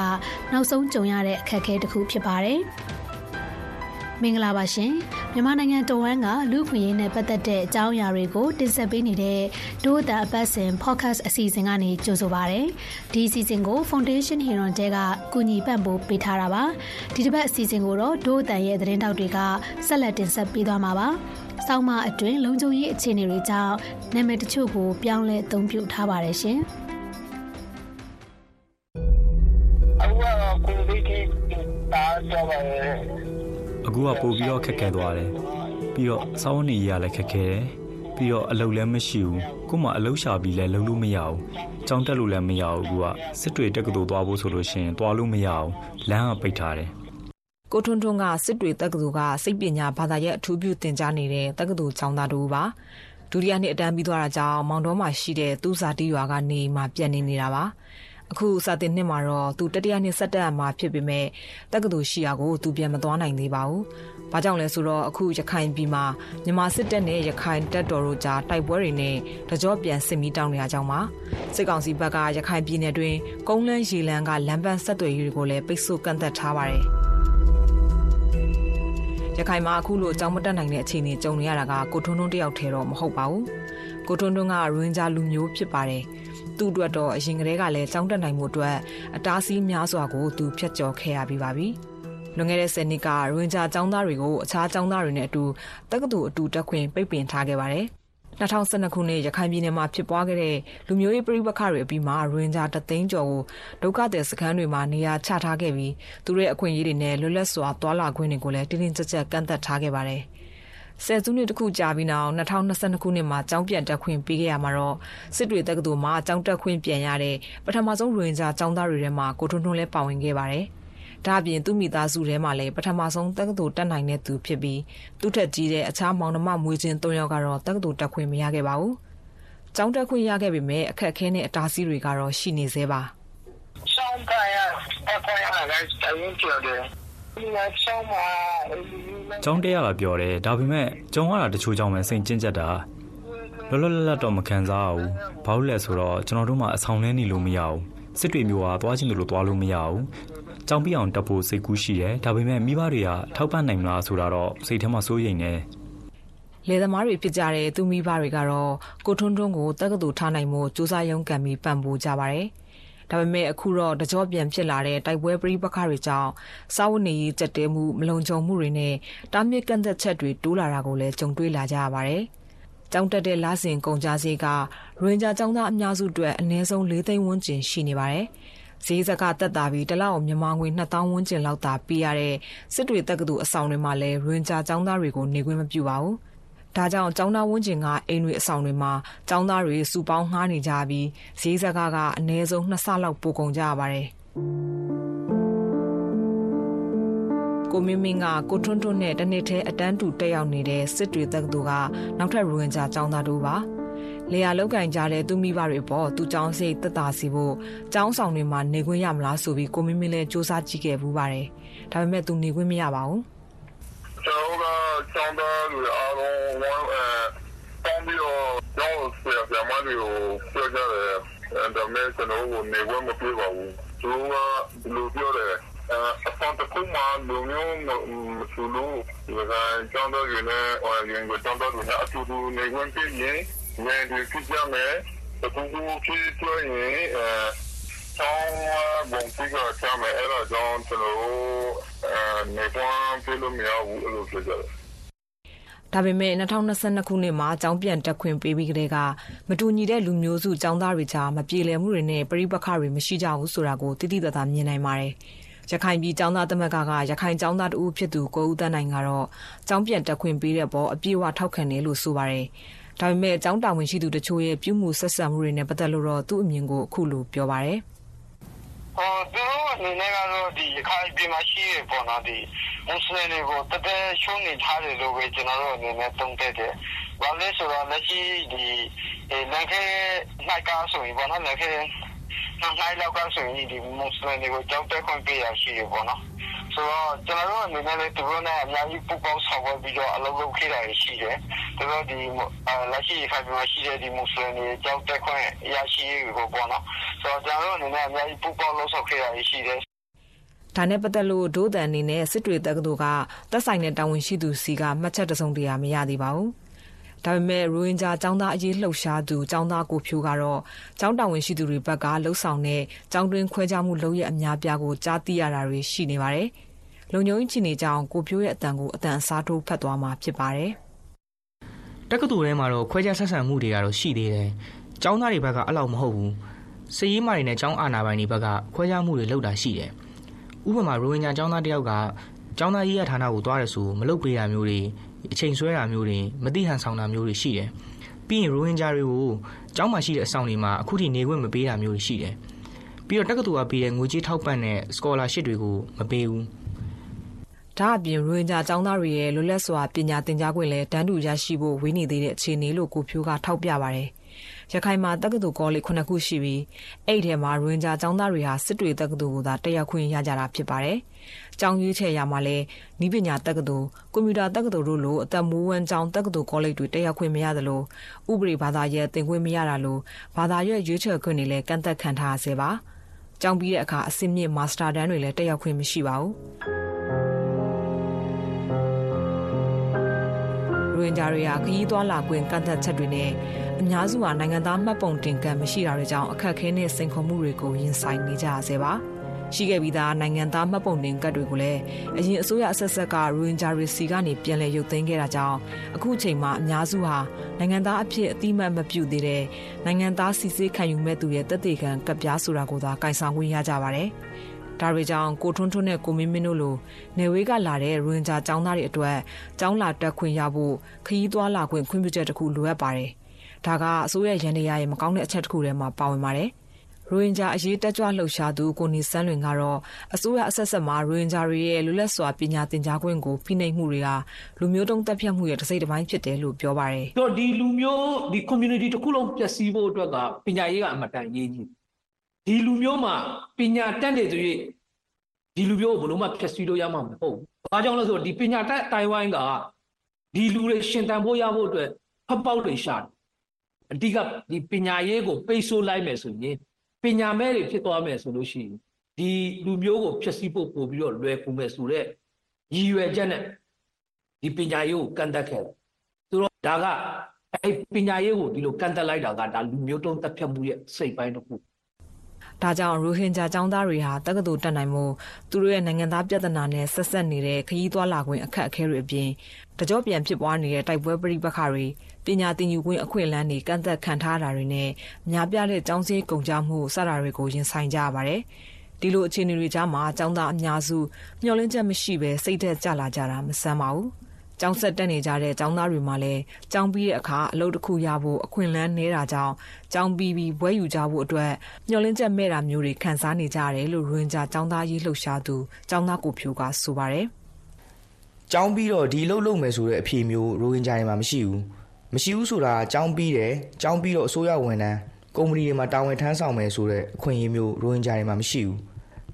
နောက်ဆုံးကြုံရတဲ့အခက်အခဲတစ်ခုဖြစ်ပါတယ်။ မင်္ဂလာပါရှင်မြန်မာနိုင်ငံတဝန်းကလူခွင့်ရေးနဲ့ပတ်သက်တဲ့အကြောင်းအရာတွေကိုတင်ဆက်ပေးနေတဲ့ဒို့အတအပတ်စဉ် podcast အစီအစဉ်ကနေကြိုဆိုပါရစေဒီအစီအစဉ်ကို Foundation Hero တဲကကူညီပံ့ပိုးပေးထားတာပါဒီတစ်ပတ်အစီအစဉ်ကိုတော့ဒို့အတရဲ့သတင်းတောက်တွေကဆက်လက်တင်ဆက်ပေးသွားမှာပါဆောင်းမအတွင်းလုံခြုံရေးအခြေအနေတွေကြောင့်နာမည်တချို့ကိုပြောင်းလဲအသုံးပြုထားပါတယ်ရှင်အခုကတော့ကိုဗစ်ကြီးတားတော့ပါတယ် အခုကပို့ပြီးတော့ခက်ခဲသွားတယ်ပြီးတော့စောင်းနေရလည်းခက်ခဲတယ်ပြီးတော့အလုပ်လည်းမရှိဘူးကိုမှအလုပ်ရှာပြီးလည်းလုပ်လို့မရဘူးကြောင်းတက်လို့လည်းမရဘူးကူကစစ်တွေတက္ကသိုလ်သွားဖို့ဆိုလို့ရှိရင်သွားလို့မရဘူးလမ်းကပိတ်ထားတယ်ကိုထွန်းထွန်းကစစ်တွေတက္ကသိုလ်ကစိတ်ပညာဘာသာရပ်အထူးပြုသင်ကြားနေတဲ့တက္ကသိုလ်ကျောင်းသားတူပါဒုတိယနှစ်အတန်းပြီးသွားတာကြောင့်မောင်တော်မှာရှိတဲ့သူ့စာတီးရွာကနေမှပြန်နေနေတာပါ အခုစာတင်နှစ်မှာတော့သူတတိယနှစ်ဆက်တက်မှာဖြစ်ပေမဲ့တက္ကသိုလ်ရှိရာကိုသူပြန်မသွားနိုင်သေးပါဘူး။ဘာကြောင့်လဲဆိုတော့အခုရခိုင်ပြည်မှာမြန်မာစစ်တပ်နဲ့ရခိုင်တပ်တော်တို့ကြားတိုက်ပွဲတွေနဲ့တကြောပြန်စစ်မီတောင်းနေရကြောင်းပါ။စစ်ကောင်စီဘက်ကရခိုင်ပြည်နယ်တွင်ကုန်းလန်းရေလန်းကလမ်းပန်းဆက်သွယ်ရေးတွေကိုလည်းပိတ်ဆို့ကန့်သတ်ထားပါတယ်။ရခိုင်မှာအခုလိုအကြောင်းမတက်နိုင်တဲ့အခြေအနေကြုံနေရတာကကိုထွန်းထွန်းတယောက်ထဲတော့မဟုတ်ပါဘူး။ကိုထွန်းထွန်းကရင်းဂျာလူမျိုးဖြစ်ပါတယ်။ သူ့အတွက်တော့အရင်ကတည်းကလည်းကြောင်းတက်နိုင်မှုအတွက်အတားအဆီးများစွာကိုသူဖျက်ကျော်ခဲ့ရပြီးပါပြီ။လွန်ခဲ့တဲ့ဆယ်နှစ်ကရွင်ဂျာចောင်းသားတွေကိုအခြားចောင်းသားတွေနဲ့အတူတက္ကသိုလ်အတူတက်ခွင့်ပိတ်ပင်ထားခဲ့ပါတယ်။2012ခုနှစ်ရခိုင်ပြည်နယ်မှာဖြစ်ပွားခဲ့တဲ့လူမျိုးရေးပြိပခါတွေအပြီးမှာရင်ဂျာတသိန်းကျော်ကိုဒုက္ခသည်စခန်းတွေမှာနေရာချထားခဲ့ပြီးသူတို့ရဲ့အခွင့်အရေးတွေနဲ့လွတ်လပ်စွာသွာလာခွင့်တွေကိုလည်းတင်းတင်းကြပ်ကြပ်ကန့်သတ်ထားခဲ့ပါတယ်။ ဆယ်စုနှစ်တခုကြာပြီးနောက်2022ခုနှစ်မှာကျောင်းပြန်တက်ခွင့်ပေးခဲ့ရမှာတော့စစ်တွေတက္ကသိုလ်မှာကျောင်းတက်ခွင့်ပြန်ရတဲ့ပထမဆုံးရိုဟင်ဂျာကျောင်းသားတွေထဲမှာကိုထွန်းထွန်းလည်းပါဝင်ခဲ့ပါတယ်။ဒါအပြင်သူ့မိသားစုထဲမှာလည်းပထမဆုံးတက္ကသိုလ်တက်နိုင်တဲ့သူဖြစ်ပြီးသူ့ထက်ကြီးတဲ့အခြားမောင်နှမမွေးချင်း၃ယောက်ကတော့တက္ကသိုလ်တက်ခွင့်မရခဲ့ပါဘူး။ကျောင်းတက်ခွင့်ရခဲ့ပေမဲ့အခက်အခဲနဲ့အတားအဆီးတွေကတော့ရှိနေသေးပါ။ကျောင်းတက်ရအခွင့်အရေးကတိုင်းကျတယ် ကျောင်းတက်ရတာပြောတယ်ဒါပေမဲ့ကျုံရတာတချို့ကြောင့်ပဲစိတ်ကျဉ်ကျက်တာလောလောလတ်လတ်တော့မခံစားဘူးဘာလို့လဲဆိုတော့ကျွန်တော်တို့မှအဆောင်လဲနေလို့မရဘူးစစ်တွေမျိုးကသွားချင်းလို့သွားလို့မရဘူးကြောင်းပြအောင်တက်ဖို့စိတ်ကူးရှိတယ်ဒါပေမဲ့မိဘတွေကထောက်ပံ့နိုင်မလားဆိုတာတော့စိတ်ထဲမှာစိုးရိမ်နေလေသမားတွေဖြစ်ကြတဲ့သူမိဘတွေကတော့ကိုထွန်းထွန်းကိုတက္ကသိုလ်ထားနိုင်မှုစူးစမ်းရုံးကန်ပြီးပံ့ပိုးကြပါတယ်။ ဒါပေမဲ့အခုတော့တကြောပြန်ဖြစ်လာတဲ့တိုက်ပွဲပရိပခတွေကြောင့်စာဝတ်နေရေးကြက်တဲမှုမလုံခြုံမှုတွေနဲ့တားမြစ်ကန့်သက်ချက်တွေတိုးလာတာကိုလည်းကြုံတွေ့လာကြရပါတယ်။ကျောင်းတက်တဲ့လစဉ်ကုန်ကြစည်ကရွင်ဂျာကျောင်းသားအများစုအတွက်အနည်းဆုံး၄သိန်းဝန်းကျင်ရှိနေပါတယ်။ဈေးစကတက်တာပြီးတလောက်မြန်မာငွေ2000ဝန်းကျင်လောက်သာပေးရတဲ့စစ်တွေတက္ကသိုလ်အဆောင်တွေမှာလည်းရွင်ဂျာကျောင်းသားတွေကိုနေခွင့်မပြုပါဘူး။ ဒါကြောင့်ကျောင်းသားဝန်းကျင်ကအိမ်တွေအဆောင်တွေမှာကျောင်းသားတွေစုပေါင်းငှားနေကြပြီးဈေးစကားကအနည်းဆုံးနှစ်ဆလောက်ပိုကုန်ကြရပါတယ်ကိုမင်းမင်းကကိုထွန်းထွန်းနဲ့တနေ့ထဲအတန်းတူတက်ရောက်နေတဲ့စစ်တွေတက္ကသိုလ်ကနောက်ထပ်ရိုဝင်ဂျာကျောင်းသားတို့ပါလေယာလောက်ကင်ကြတဲ့သူမိဘတွေပေါ့သူចောင်းစိတ်တက်တာစီဖို့ចောင်းဆောင်တွေမှာနေခွင့်ရမလားဆိုပြီးကိုမင်းမင်းလည်းစူးစမ်းကြည့်ခဲ့ဘူးပါတယ်ဒါပေမဲ့သူနေခွင့်မရပါဘူး ကျောင်းကကျောင်းသားတွေအားလုံးဝမ်းအဲတောင်းပြီးတော့ ကျောင်းဆရာ ဆရာမတွေကို ပြောကြတယ်အဲဒါမဲ့ ကျွန်တော်ကို နေဝမပြေပါဘူး သူကလူပြောတယ်အဖေတကူမှလူမျိုးမဆူလို့ဒီကကျောင်းသားတွေနဲ့ဟိုရင်ကကျောင်းသားတွေနဲ့ အတူတူနေဝင်ပြင်းနေနေဒီကြည့်ကြမယ်တကူကူဖြစ်တွရင်အဲဆောင်းဘုံပြကချမ်းမယ် အဲ့တော့ကျွန်တော်တို့ နေပွန်ပြလို့မရဘူးအဲ့လိုဖြစ်ကြတယ်ဒါပေမဲ့2022ခုနှစ်မှာအကြောင်းပြန်တက်ခွင့်ပေးပြီးကတည်းကမတူညီတဲ့လူမျိုးစုចောင်းသားတွေကြားမပြေလည်မှုတွေနဲ့ပြိပခါတွေမရှိကြဘူးဆိုတာကိုတိတိတသားမြင်နိုင်ပါတယ်။ရခိုင်ပြည်ចောင်းသားသမဂ္ဂကရခိုင်ចောင်းသားတဦးဖြစ်သူကိုဦးတန်းနိုင်ကတော့ចောင်းပြန်တက်ခွင့်ပေးတဲ့ပေါ်အပြည့်အဝထောက်ခံတယ်လို့ဆိုပါတယ်။ဒါပေမဲ့ចောင်းတာဝန်ရှိသူတချို့ရဲ့ပြုမှုဆက်ဆံမှုတွေနဲ့ပတ်သက်လို့တော့သူ့အမြင်ကိုအခုလိုပြောပါတယ်။ဟို သူတို့အနေနဲ့ကတော့ဒီရခိုင်ပြည်မှာရှိရပေါ့နော်ဒီမွတ်စလင်တွေကိုတကယ်ရှုံးနေထားတယ်လို့ပဲ ကျွန်တော်တို့အနေနဲ့ သုံးသပ်တယ်။ဘာလဲဆိုတော့ လက်ရှိဒီလန်ခဲနိုင်ကားဆိုရင်ပေါ့နော်လန်ခဲနိုင်လောက်ကဆိုရင်ဒီမွတ်စလင်တွေကိုကြောက်တဲ့ခွင့်ပေးရရှိရပေါ့နော်။ ဆိုတော့ ကျွန်တော်တို့အနေနဲ့လည်း သူတို့နဲ့ အများကြီး ပူးပေါင်းဆောင်ရွက်ပြီးတော့ အလုပ်လုပ်ခဲ့တာရှိတယ်။သူတို့ဒီလက်ရှိဖိုင်မှာရှိတဲ့ဒီမွတ်စလင်တွေကြောက်တက်ခွင့်ရရှိရေးကိုပေါ့နော်။ဆိုတော့ ကျွန်တော်တို့အနေနဲ့ အများကြီး ပူးပေါင်းလုပ်ဆောင်ခဲ့တာရှိတယ်။ဒါနဲ့ပတ်သက်လို့ ဒိုးတန်အနေနဲ့ စစ်တွေတက္ကသိုလ်က သက်ဆိုင်တဲ့ တာဝန်ရှိသူစီက မှတ်ချက်တစုံတရာ မရသေးပါဘူး။ ဒါပေမဲ့ရိုဟင်ဂျာကျောင်းသားအရေးလှုပ်ရှားသူကျောင်းသားကိုဖြိုးကတော့ကျောင်းတာဝန်ရှိသူတွေဘက်ကလှုပ်ဆောင်တဲ့ကျောင်းတွင်းခွဲခြားမှုလုပ်ရအများပြားကိုကြားသိရတာတွေရှိနေပါတယ်။လုံခြုံရေးချီနေကြောင်းကိုဖြိုးရဲ့အတန်ကိုအတန်အစားထိုးဖတ်သွားမှာဖြစ်ပါတယ်။တက္ကသိုလ်ထဲမှာတော့ခွဲခြားဆက်ဆံမှုတွေကတော့ရှိသေးတယ်။ကျောင်းသားတွေဘက်ကအဲ့လောက်မဟုတ်ဘူး။စည်ရေးမာတွေနဲ့ကျောင်းအာဏာပိုင်တွေဘက်ကခွဲခြားမှုတွေလုပ်တာရှိတယ်။ဥပမာရိုဟင်ဂျာကျောင်းသားတယောက်ကကျောင်းသားရေးရဌာနကိုသွားရဆိုမလုပ်ပေးရမျိုးတွေ အချိန်ဆွဲတာမျိုးတွေမတိဟန်ဆောင်တာမျိုးတွေရှိတယ်။ပြီးရင်ရိုဟင်ဂျာတွေကိုကျောင်းမှာရှိတဲ့အဆောင်တွေမှာအခုထိနေခွင့်မပေးတာမျိုးတွေရှိတယ်။ပြီးတော့တက္ကသိုလ်ကပေးတဲ့ငွေကြေးထောက်ပံ့တဲ့ scholarship တွေကိုမပေးဘူး။ဒါအပြင်ရိုဟင်ဂျာကျောင်းသားတွေရဲ့လွတ်လပ်စွာပညာသင်ကြားခွင့်လည်းတန်းတူရရှိဖို့ဝေးနေသေးတဲ့အခြေအနေလို့ကိုဖြိုးကထောက်ပြပါတယ်။ ရခိုင်မှာတက္ကသိုလ်ကောလိပ်9ခုရှိပြီးအဲ့ဒီထဲမှာရိုဟင်ဂျာကျောင်းသားတွေဟာစစ်တွေတက္ကသိုလ်ကိုသာတက်ရောက်ခွင့်ရကြတာဖြစ်ပါတယ်။ကျောင်းရွေးချယ်ရာမှာလည်းဤပညာတက္ကသိုလ်၊ကွန်ပျူတာတက္ကသိုလ်တို့လိုအသက်မွေးဝမ်းကျောင်းတက္ကသိုလ်ကောလိပ်တွေတက်ရောက်ခွင့်မရသလိုဥပဒေဘာသာရပ်သင်ခွင့်မရတာလိုဘာသာရပ်ရွေးချယ်ခွင့်တွေလည်းကန့်သက်ခံထားရဆဲပါ။ကျောင်းပြီးတဲ့အခါအဆင့်မြင့်မာစတာတန်းတွေလည်းတက်ရောက်ခွင့်မရှိပါဘူး။ င်ဂျာတွေဟာခရီးသွားလာခွင့်ကန့်သက်ချက်တွေနဲ့အများစုဟာနိုင်ငံသားမှတ်ပုံတင်ကံမရှိတာတွေကြောင့်အခက်အခဲနဲ့စိန်ခေါ်မှုတွေကိုရင်ဆိုင်နေကြရဆဲပါရှိခဲ့ပြီးသားနိုင်ငံသားမှတ်ပုံတင်ကတ်တွေကိုလည်းအရင်အစိုးရအဆက်ဆက်ကရိုဟင်ဂျာတွေစီကနေပြန်လည်ရုပ်သိမ်းခဲ့တာကြောင့်အခုချိန်မှာအများစုဟာနိုင်ငံသားအဖြစ်အတိမတ်မပြုတ်သေးတဲ့နိုင်ငံသားစီစစ်ခံယူမဲ့သူရဲ့တက်သေးခံကပ်ပြားဆိုတာကိုသာကင်ဆောင်ခွင့်ရကြပါတယ်။ ဒါတွေကြောင့်ကိုထွန်းထွန်းနဲ့ကိုမင်းမင်းတို့လိုနေဝေးကလာတဲ့ရိုဟင်ဂျာចောင်းသားတွေအတွက်ចောင်းလာတက်ခွင့်ရဖို့ခရီးသွားလာခွင့်ခွင့်ပြုချက်တစ်ခုလိုအပ်ပါတယ်။ဒါကအစိုးရရန်တရားရဲ့မကောင်းတဲ့အချက်တစ်ခုထဲမှာပါဝင်ပါတယ်။ရိုဟင်ဂျာအရေးတက်ကြွလှုပ်ရှားသူကိုနေစန်းလွင်ကတော့အစိုးရအဆက်ဆက်မှာရိုဟင်ဂျာတွေရဲ့လူလက်စွာပညာသင်ကြားခွင့်ကိုဖိနှိပ်မှုတွေကလူမျိုးတုံးတက်ဖြတ်မှုရဲ့တစ်စိတ်တစ်ပိုင်းဖြစ်တယ်လို့ပြောပါတယ်။တော့ဒီလူမျိုးဒီ community တစ်ခုလုံးပျက်စီးဖို့အတွက်ကပညာရေးကအမတန်ရေးကြီး ဒီလူမျိုးမှာပညာတတ်နေသူရဲ့ဒီလူမျိုးကိုဘယ်လိုမှဖျက်ဆီးလို့ရမှာမဟုတ်ဘူး။ဘာကြောင့်လဲဆိုတော့ဒီပညာတတ်တိုင်ဝိုင်းကဒီလူတွေရှင်တန်ဖို့ရဖို့အတွက်ဖက်ပေါက်တွေရှာတယ်အဓိကဒီပညာရေးကိုပိတ်ဆို့လိုက်မယ်ဆိုရင်ပညာမဲ့တွေဖြစ်သွားမယ်ဆိုလို့ရှိရင်ဒီလူမျိုးကိုဖျက်ဆီးဖို့ပို့ပြီးတော့လွယ်ကူမယ်ဆိုတော့ရည်ရွယ်ချက်နဲ့ဒီပညာရေးကိုကန့်သက်ခဲ့တယ်သူတို့ဒါကအဲပညာရေးကိုဒီလိုကန့်သက်လိုက်တာကဒါလူမျိုးတုံးတက်ဖြတ်မှုရဲ့စိတ်ပိုင်းတစ်ခု ဒါကြောင့်ရိုဟင်ဂျာចောင်းသားတွေဟာတက္ကသိုလ်တက်နိုင်မှုသူတို့ရဲ့နိုင်ငံသားပြဿနာနဲ့ဆက်ဆက်နေတဲ့ခရီးသွားလာခွင့်အခက်အခဲတွေအပြင်တကြောပြန်ဖြစ်ပွားနေတဲ့တိုက်ပွဲပဋိပက္ခတွေပညာသင်ယူခွင့်အခွင့်အလမ်းတွေကန့်သက်ခံထားတာတွေနဲ့များပြားတဲ့ကျောင်းစည်းကုန်ကြမှုစတာတွေကိုရင်ဆိုင်ကြရပါတယ်။ဒီလိုအခြေအနေတွေကြားမှာကျောင်းသားအများစုမျှော်လင့်ချက်မရှိဘဲစိတ်သက်ကြလာကြတာမဆန်းပါဘူး။ ကျောင်းဆက်တက်နေကြတဲ့ကျောင်းသားတွေမှလည်းကျောင်းပြီးတဲ့အခါအလုပ်တစ်ခုရဖို့အခွင့်အလမ်းနေတာကြောင့်ကျောင်းပြီးပြီးဘွဲယူကြဖို့အတွက်မျှော်လင့်ချက်မဲ့တာမျိုးတွေခံစားနေကြရတယ်လို့ရွင်ကြကျောင်းသားရေးလှုပ်ရှားသူကျောင်းသားကိုဖြိုးကဆိုပါတယ်။ကျောင်းပြီးတော့ဒီလှုပ်လုပ်မယ်ဆိုတဲ့အဖြေမျိုးရိုဟင်ဂျာတွေမှာမရှိဘူး။မရှိဘူးဆိုတာအကြောင်းပြီးတယ်အကြောင်းပြီးတော့အစိုးရဝန်ထမ်းကုမ္ပဏီတွေမှာတာဝန်ထမ်းဆောင်မယ်ဆိုတဲ့အခွင့်အရေးမျိုးရိုဟင်ဂျာတွေမှာမရှိဘူး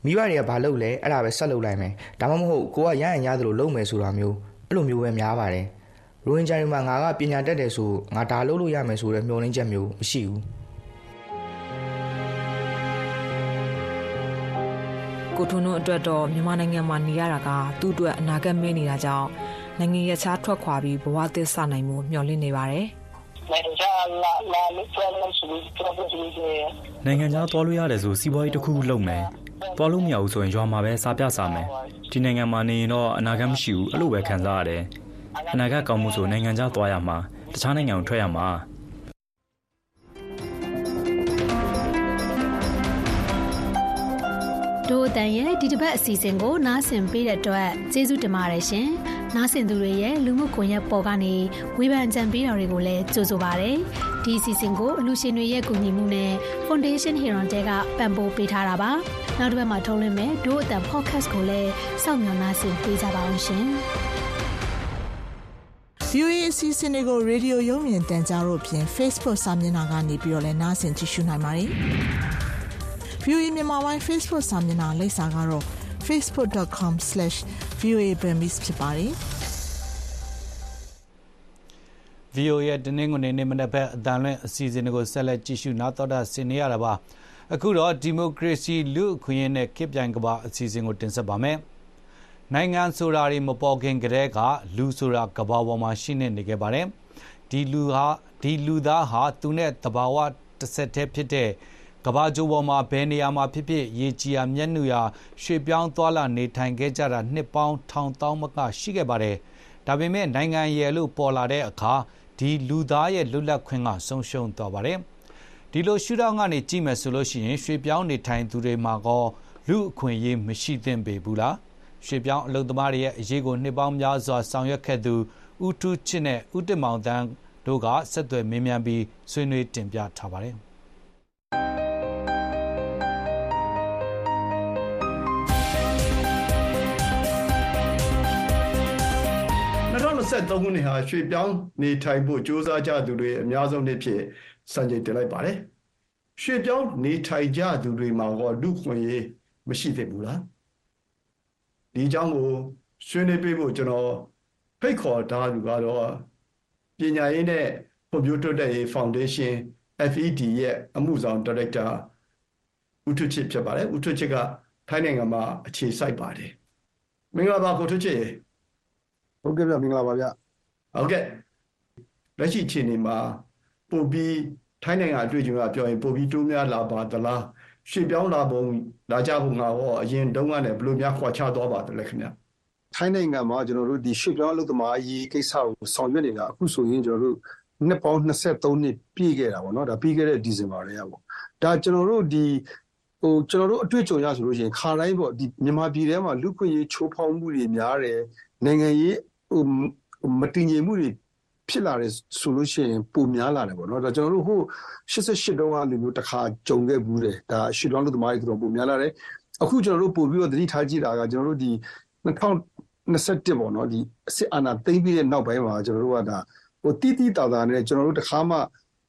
မိဘတွေကဘာလုပ်လဲအဲ့ဒါပဲဆက်လုပ်လိုက်မယ်ဒါမှမဟုတ်ကိုကရရန်ရသလိုလုပ်မယ်ဆိုတာမျိုး အဲ့လိုမျိုးပဲများပါတယ်ရိုဟင်ဂျာတွေမှာငါကပညာတတ်တယ်ဆိုငါဒါလုပ်လို့ရမယ်ဆိုတဲ့မျှော်လင့်ချက်မျိုးမရှိဘူးကိုထွန်းတို့အတွက်တော့မြန်မာနိုင်ငံမှာနေရတာကသူ့အတွက်အနာဂတ်မင်းနေတာကြောင့်နိုင်ငံရခြားထွက်ခွာပြီးဘဝသစ်စနိုင်မှုမျှော်လင့်နေပါတယ်နိုင်ငံခြားသွားလို့ရတယ်ဆိုစီးပွားရေးတစ်ခုခုလုပ်မယ် သွားလို့မရဘူးဆိုရင်ရွာမှာပဲစားပြစားမယ်ဒီနိုင်ငံမှာနေရင်တော့အနာဂတ်မရှိဘူးအဲ့လိုပဲခံစားရတယ်အနာဂတ်ကောင်းမှုဆိုနိုင်ငံခြားသွားရမှာတခြားနိုင်ငံကိုထွက်ရမှာဒို့အတန်ရဲ့ဒီတစ်ပတ်အစီအစဉ်ကိုနားဆင်ပေးတဲ့အတွက်ကျေးဇူးတင်ပါတယ်ရှင်။နားဆင်သူတွေရဲ့လူမှုကွန်ရက်ပေါ်ကနေဝေဖန်ကြံပေးတာတွေကိုလည်းကြိုဆိုပါရစေ။ဒီအစီအစဉ်ကိုအလူရှင်တွေရဲ့ကူညီမှုနဲ့ Foundation Heron တဲကပံ့ပိုးပေးထားတာပါ။ နောက်တစ်ပတ်မှာထုတ်လွှင့်မယ်ဒို့အတန် podcast ကိုလည်းစောင့်မျှော်နားဆင်ပေးကြပါအောင်ရှင်။ VOA အစီအစဉ်တွေကိုရေဒီယိုရုံမြင်တန်ကြားတို့ဖြင့် Facebook စာမျက်နှာကနေပြီးတော့လည်းနားဆင်ကြည့်ရှုနိုင်ပါတယ်။ VOA မြန်မာပိုင်း Facebook စာမျက်နှာလိပ်စာကတော့ facebook.com/voaburmese ဖြစ်ပါတယ် VOA ရဲ့တင်းငွေနေမနက်ဘက်အတန်လွင့်အစီအစဉ်တွေကိုဆက်လက်ကြည့်ရှုနားတော်တာဆင်နေရတာပါ အခုတော့ဒီမိုကရေစီလူအခွင့်အရေးနဲ့ခေတ်ပြိုင်ကဘာအစီအစဉ်ကိုတင်ဆက်ပါမယ်နိုင်ငံဆိုတာတွေမပေါ်ခင်ကတည်းကလူဆိုတာကဘာပေါ်မှာရှိနေနေခဲ့ပါတယ်ဒီလူဟာဒီလူသားဟာသူနဲ့တဘာဝတစ်ဆက်တည်းဖြစ်တဲ့ကဘာကျိုးပေါ်မှာဘယ်နေရာမှာဖြစ်ဖြစ်ရေကြီးရာမျက်နှာရာရွှေပြောင်းသွားလာနေထိုင်ခဲ့ကြတာနှစ်ပေါင်းထောင်တောင်းမကရှိခဲ့ပါတယ်ဒါပေမဲ့နိုင်ငံရဲ့လို့ပေါ်လာတဲ့အခါဒီလူသားရဲ့လွတ်လပ်ခွင့်ကဆုံးရှုံးသွားပါတယ် ဒီလိုရှုထောင့်ကနေကြည့်မယ်ဆိုလို့ရှိရင်ရွှေပြောင်းနေထိုင်သူတွေမှာကောလူအခွင့်အရေးမရှိသင့်ပေဘူးလားရွှေပြောင်းအလုံသမားတွေရဲ့အရေးကိုနှစ်ပေါင်းများစွာဆောင်ရွက်ခဲ့သူဦးထူးချစ်နဲ့ဦးတင်မောင်တန်းတို့ကဆက်သွယ်မေးမြန်းပြီးဆွေးနွေးတင်ပြထားပါတယ်23ခုနှစ်ဟာရွှေပြောင်းနေထိုင်ဖို့ကြိုးစားကြသူတွေအများဆုံးနှစ်ဖြစ် စံချိန်တင်လိုက်ပါတယ်။ရွှေပြောင်းနေထိုင်ကြသူတွေမှာတော့လူခွင့်ရေးမရှိသင့်ဘူးလား။ဒီအကြောင်းကိုဆွေးနွေးပေးဖို့ကျွန်တော်ဖိတ်ခေါ်ထားသူကတော့ပညာရေးနဲ့ဖွံ့ဖြိုးတိုးတက်ရေးဖောင်ဒေးရှင်း FED ရဲ့အမှုဆောင်ဒါရိုက်တာဦးထွချစ်ဖြစ်ပါတယ်။ဦးထွချစ်ကထိုင်းနိုင်ငံမှာအခြေစိုက်ပါတယ်။မင်္ဂလာပါကိုထွချစ်ဟုတ်ကဲ့ဗျမင်္ဂလာပါဗျဟုတ်ကဲ့လက်ရှိအခြေအနေမှာ ပို့ပြီးထိုင်းနိုင်ငံအတွေ့အကြုံကပြောရင်ပို့ပြီးတိုးများလာပါသလားရွှေပြောင်းလာပုံလာကြပုံကရောအရင်တုန်းကလည်းဘယ်လိုများခွာခြားသွားပါသလဲခင်ဗျထိုင်းနိုင်ငံမှာကျွန်တော်တို့ဒီရွှေပြောင်းအလုပ်သမားအရေးကိစ္စကိုဆောင်ရွက်နေတာအခုဆိုရင်ကျွန်တော်တို့နှစ်ပေါင်း23နှစ်ပြည့်ခဲ့တာပေါ့နော်ဒါပြီးခဲ့တဲ့ဒီဇင်ဘာတွေကပေါ့ဒါကျွန်တော်တို့ဒီဟိုကျွန်တော်တို့အတွေ့အကြုံရဆိုလို့ရှိရင်ခါတိုင်းပေါ့ဒီမြန်မာပြည်ထဲမှာလူခွင့်ရေးချိုးဖောက်မှုတွေများတယ်နိုင်ငံရေးဟိုမတည်ငြိမ်မှုတွေ ဖြစ်လာတယ်ဆိုလို့ရှိရင်ပုံများလာတယ်ပေါ့နော်ဒါကျွန်တော်တို့ဟို88တုန်းကလူမျိုးတစ်ခါကြုံခဲ့ဘူးတယ်ဒါရှီလောင်းလူသမားတွေတော်ပုံများလာတယ်အခုကျွန်တော်တို့ပို့ပြီးတော့သတိထားကြည့်တာကကျွန်တော်တို့ဒီ2021ပေါ့နော်ဒီအစစ်အာဏာသိမ်းပြီးတဲ့နောက်ပိုင်းမှာကျွန်တော်တို့ကဒါဟိုတီးတီးတာတာနဲ့ကျွန်တော်တို့တစ်ခါမှ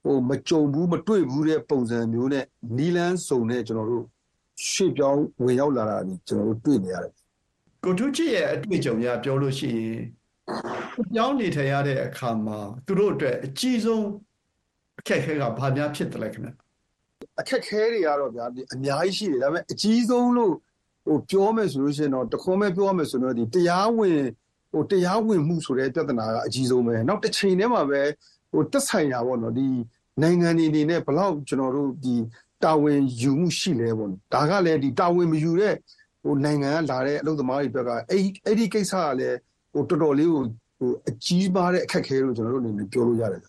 ဟိုမကြုံဘူးမတွေ့ဘူးတဲ့ပုံစံမျိုးနဲ့နီလန်းစုံနဲ့ကျွန်တော်တို့ရှေ့ပြောင်းဝင်ရောက်လာတာကျွန်တော်တို့တွေ့နေရတယ်ကိုထုချစ်ရဲ့အတွေ့အကြုံများပြောလို့ရှိရင် ပြောင်းနေထိုင်ရတဲ့အခါမှာသူတို့အတွက်အကြီးဆုံးအခက်အခဲကဘာများဖြစ်တယ်လဲခင်ဗျအခက်ခဲတွေကတော့ဗျာအများကြီးရှိတယ်ဒါပေမဲ့အကြီးဆုံးလို့ဟိုပြောမယ်ဆိုလို့ရှိရင်တော့တခွန်းပဲပြောရမယ်ဆိုတော့ဒီတရားဝင်ဟိုတရားဝင်မှုဆိုတဲ့ပြဿနာကအကြီးဆုံးပဲနောက်တစ်ချိန်တည်းမှာပဲဟိုတက်ဆိုင်ရာပေါ့နော်ဒီနိုင်ငံတွေအနေနဲ့ဘလောက်ကျွန်တော်တို့ဒီတာဝန်ယူမှုရှိလဲပေါ့ဒါကလည်းဒီတာဝန်မယူတဲ့ဟိုနိုင်ငံကလာတဲ့အလုပ်သမားတွေဘက်ကအဲ့အဲ့ဒီကိစ္စကလည်း ဟိုတော်တော်လေးကိုဟိုအကြီးမားတဲ့အခက်ခဲလို့ကျွန်တော်တို့အနေနဲ့ပြောလို့ရတယ်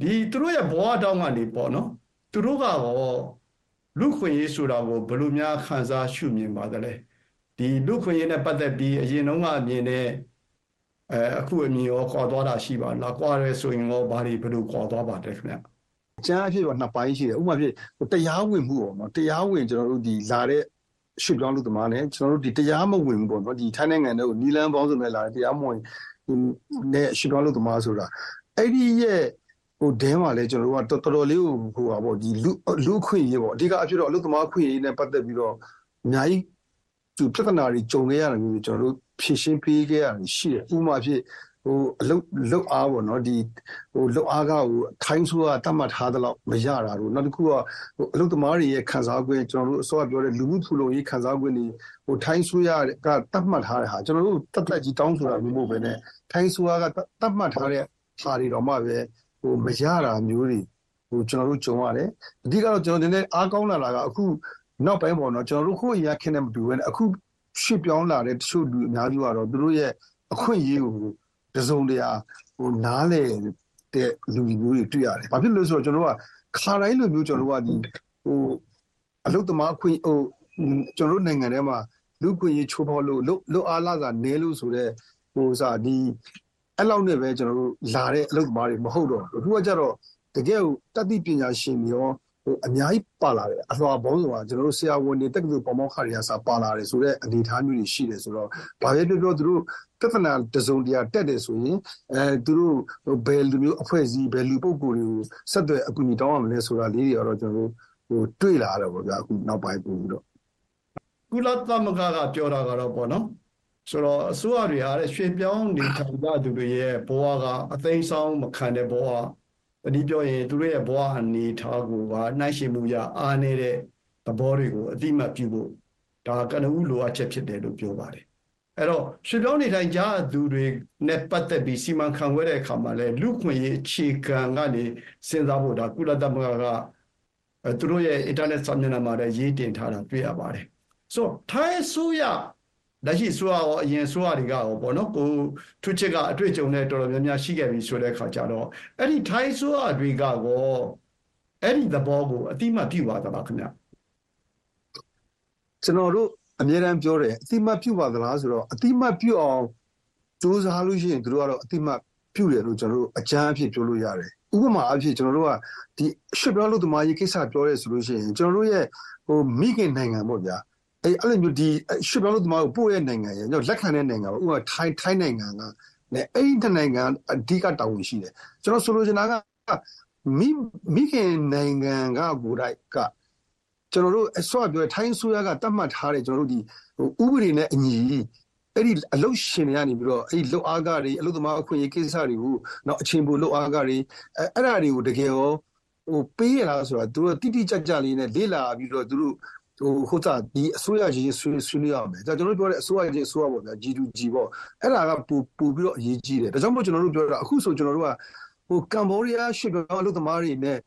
ဒီသူတို့ရဲ့ဘဝတောင်းကနေပေါ့နော်သူတို့ကတော့လူခွင့်ရေးဆိုတာကိုဘယ်လိုများခံစားရှုမြင်ပါသလဲဒီလူခွင့်ရေးနဲ့ပတ်သက်ပြီးအရင်တုန်းကအမြင်နဲ့အဲအခုအမြင်ရောကွာသွားတာရှိပါလားကွာရဲဆိုရင်ရောဘာတွေဘယ်လိုကွာသွားပါလဲခင်ဗျအကျန်းအဖြစ်တော့နှစ်ပိုင်းရှိတယ်ဥပမာဖြစ်တရားဝင်မှုပေါ့နော်တရားဝင်ကျွန်တော်တို့ဒီလာတဲ့ ရွှေ့ပြောင်းလူသမားနဲ့ကျွန်တော်တို့ဒီတရားမဝင်ဘူးပေါ့နော်ဒီထိုင်းနိုင်ငံတွေကိုနီလန်းပေါင်းစုံနဲ့လာတဲ့တရားမဝင်နဲ့ရွှေ့ပြောင်းလူသမားဆိုတာအဲ့ဒီရဲ့ဟိုဒဲမှာလဲကျွန်တော်တို့ကတော်တော်လေးကိုဟိုပါပေါ့ဒီလူလူခွင့်ရေးပေါ့အဓိကအဖြစ်တော့အလုပ်သမားခွင့်ရေးနဲ့ပတ်သက်ပြီးတော့အများကြီးသူပြဿနာတွေကြုံခဲ့ရတယ်မျိုးကျွန်တော်တို့ဖြည့်ရှင်းပေးခဲ့ရတယ်ရှိတယ်ဥပမာဖြစ် ဟိုအလုတ်လုတ်အားပေါ့နော်ဒီဟိုလုတ်အားကဟိုထိုင်းဆိုးကတတ်မှတ်ထားတဲ့လောက်မရတာတို့နောက်တစ်ခုကဟိုအလုတ်သမားတွေရဲ့ခံစား권ကျွန်တော်တို့အစောကပြောတဲ့လူမှုဖူလုံရေးခံစား권တွေဟိုထိုင်းဆိုးရကတတ်မှတ်ထားတဲ့ဟာကျွန်တော်တို့တတ်တက်ကြီးတောင်းဆိုတာမျိုးမဟုတ်ပဲねထိုင်းဆိုးကတတ်မှတ်ထားတဲ့ဟာတွေတော့မှပဲဟိုမရတာမျိုးတွေဟိုကျွန်တော်တို့ကြုံရတယ်အဓိကတော့ကျွန်တော်ဒီနေ့အားကောင်းလာတာကအခုနောက်ပိုင်းပေါ့နော်ကျွန်တော်တို့ခိုးရခင်းနေမတူဘဲねအခုရှစ်ပြောင်းလာတဲ့တချို့လူအများကြီးကတော့သူတို့ရဲ့အခွင့်အရေးကို တစုံတရာဟိုနားလေတဲ့လူမျိုးတွေတွေ့ရတယ်။ဘာဖြစ်လို့လဲဆိုတော့ကျွန်တော်တို့ကခါတိုင်းလိုမျိုးကျွန်တော်တို့ကဒီဟိုအလုတ်သမားအခွင့်ဟိုကျွန်တော်တို့နိုင်ငံထဲမှာလူခွင့်ရေးချိုးဖောက်လို့လွတ်အားလာစာနဲလို့ဆိုတော့ဟိုစာဒီအဲ့လောက်နဲ့ပဲကျွန်တော်တို့လာတဲ့အလုတ်သမားတွေမဟုတ်တော့အခုကကြတော့တကယ်ကိုတတိပညာရှင်တွေရောဟို အများကြီးပါလာတယ်အလွှာဘောင်းဆိုတာကျွန်တော်တို့ဆရာဝန်တွေတက္ကသိုလ်ပေါမောက္ခတွေကစာပါလာတယ်ဆိုတော့အနေအထားမျိုးတွေရှိတယ်ဆိုတော့ဘာပဲပြောပြောသူတို့ပြဿနာတစုံတရာတက်တယ်ဆိုရင်အဲသူတို့ဘယ်လူမျိုးအဖွဲ့အစည်းဘယ်လူပုဂ္ဂိုလ်တွေကိုဆက်သွယ်အကူအညီတောင်းရမလဲဆိုတာလေးတွေကတော့ကျွန်တော်တို့ဟိုတွေ့လာတော့ဗောဗျာအခုနောက်ပိုင်းပို့ပြီးတော့ကုလသမဂ္ဂကပြောတာကတော့ပေါ့နော်ဆိုတော့အစိုးရတွေဟာရွှေပြောင်းနေထိုင်ကြသူတွေရဲ့ဘဝကအသိမ်းဆောင်မခံတဲ့ဘဝ တတိပြောရင်သူတို့ရဲ့ဘဝအနေထားကိုကနှိုင်းရှင်မှုရအားနေတဲ့သဘောတွေကိုအတိမတ်ပြုဖို့ဒါကနဦးလိုအပ်ချက်ဖြစ်တယ်လို့ပြောပါတယ်အဲ့တော့ရွှေပြောင်းနေထိုင်ကြသူတွေနဲ့ပတ်သက်ပြီးစီမံခန့်ခွဲတဲ့အခါမှာလဲလူခွင့်ရေးအခြေခံကနေစဉ်းစားဖို့ဒါကုလသမဂ္ဂကသူတို့ရဲ့ internet စာမျက်နှာမှာလည်းရေးတင်ထားတာတွေ့ရပါတယ်ဆိုထိုင်းဆိုရ လက်ရှိဆိုရရောအရင်ဆိုရတွေကရောပေါ့နော်ကိုထုချစ်ကအတွေ့အကြုံနဲ့တော်တော်များများရှိခဲ့ပြီဆိုတဲ့အခါကျတော့အဲ့ဒီထိုင်းဆိုရတွေကရောအဲ့ဒီသဘောကိုအတိမတ်ပြုပါသလားခင်ဗျကျွန်တော်တို့အမြဲတမ်းပြောတယ်အတိမတ်ပြုပါသလားဆိုတော့အတိမတ်ပြုအောင်စူးစမ်းလို့ရှိရင်တို့ကတော့အတိမတ်ပြုတယ်လို့ကျွန်တော်တို့အကြမ်းအဖြစ်ပြောလို့ရတယ်ဥပမာအဖြစ်ကျွန်တော်တို့ကဒီရှစ်ပြောလို့တမကြီးကိစ္စပြောရဲဆိုလို့ရှိရင်ကျွန်တော်တို့ရဲ့ဟိုမိခင်နိုင်ငံပေါ့ဗျာ အဲ့အဲ့လိုမျိုးဒီရှစ်ပြောလို့တမကိုပို့ရဲ့နိုင်ငံရဲ့လက်ခံတဲ့နိုင်ငံပေါ့ဥပမာထိုင်းထိုင်းနိုင်ငံကနဲ့အဲ့ဒီနိုင်ငံအဓိကတာဝန်ရှိတယ်ကျွန်တော်ဆိုလိုချင်တာကမိမိခင်နိုင်ငံကကိုယ်တိုင်ကကျွန်တော်တို့အစောပြောထိုင်းဆိုရကတတ်မှတ်ထားတဲ့ကျွန်တော်တို့ဒီဟိုဥပဒေနဲ့အညီအဲ့ဒီအလုတ်ရှင်တွေကနေပြီးတော့အဲ့ဒီလုတ်အားကတွေအလုတ်သမားအခွင့်အရေးကိစ္စတွေကိုနောက်အချိန်ပိုလုတ်အားကတွေအဲ့အဲ့ဒါတွေကိုတကယ်ရောဟိုပေးရလားဆိုတာသူတို့တိတိကျကျလေးနဲ့လေ့လာပြီးတော့သူတို့ ဟိုဟိုသာဒီအစိုးရကြီးဆွေးဆွေးနွေးရမယ်ဒါကျွန်တော်တို့ပြောတဲ့အစိုးရကြီးအစိုးရပေါ့ဗျာ G2G ပေါ့အဲ့ဒါကပူပူပြီးတော့အရေးကြီးတယ်ဒါကြောင့်မို့ကျွန်တော်တို့ပြောတာအခုဆိုကျွန်တော်တို့ကဟိုကမ္ဘောဒီးယားရှစ်ပြောင်းအလုတ်သမားတွေနဲ့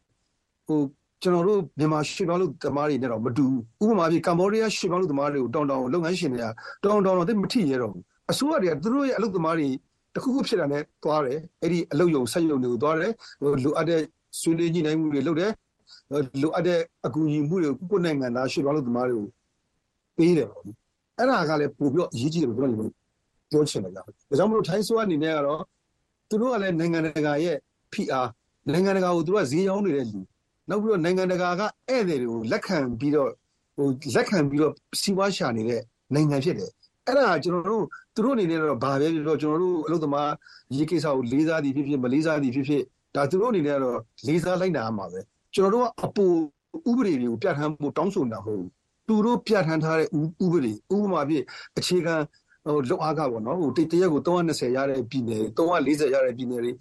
ဟိုကျွန်တော်တို့မြန်မာရှစ်ပေါင်းလူသမားတွေနဲ့တော့မတူဘူးဥပမာပြကမ္ဘောဒီးယားရှစ်ပေါင်းလူသမားတွေကိုတောင်းတောင်းလုပ်ငန်းရှင်တွေကတောင်းတောင်းတော့သိမထိရတော့ဘူးအစိုးရတွေကသူတို့ရဲ့အလုပ်သမားတွေတခုခုဖြစ်တာနဲ့သွားတယ်အဲ့ဒီအလုပ်ယုံဆက်ယုံတွေကိုသွားတယ်လိုအပ်တဲ့ဆွေးနွေးညှိနှိုင်းမှုတွေလုပ်တယ် လိုအပ်တဲ့အကူအညီမှုတွေကိုကိုယ့်နိုင်ငံသားရှစ်ပေါင်းလူသမားတွေကိုပေးတယ်ပေါ့အဲ့ဒါကလည်းပို့ပြီးအရေးကြီးတယ်လို့ကျွန်တော်ပြောချင်တယ်ကြာဒါကြောင့်မလို့ထိုင်းဆိုအနေနဲ့ကတော့သူတို့ကလည်းနိုင်ငံတကာရဲ့ PR နိုင်ငံတကာကိုသူတို့ကဈေးရောင်းနေတဲ့လူနောက်ပြီးတော့နိုင်ငံတကာကဧည့်သည်တွေကိုလက်ခံပြီးတော့ဟိုလက်ခံပြီးတော့စီးပွားရှာနေတဲ့နိုင်ငံဖြစ်တယ်အဲ့ဒါကျွန်တော်တို့သူတို့အနေနဲ့တော့ဘာပဲပြောကျွန်တော်တို့အလုပ်သမားရေးကိစ္စကိုလေးစားသည်ဖြစ်ဖြစ်မလေးစားသည်ဖြစ်ဖြစ်ဒါသူတို့အနေနဲ့ကတော့လေးစားလိုက်တာမှာပဲ ကျွန်တော်တို့ကအပူဥပဒေတွေကိုပြဋ္ဌာန်းဖို့တောင်းဆိုတာမဟုတ်ဘူးသူတို့ပြဋ္ဌာန်းထားတဲ့ဥပဒေဥပမာပြအခြေခံဟိုလောက်အားကပေါ့နော်ဟိုတရက်ကို320ရတဲ့ပြည်နယ်340ရတဲ့ပြည်နယ်တွေ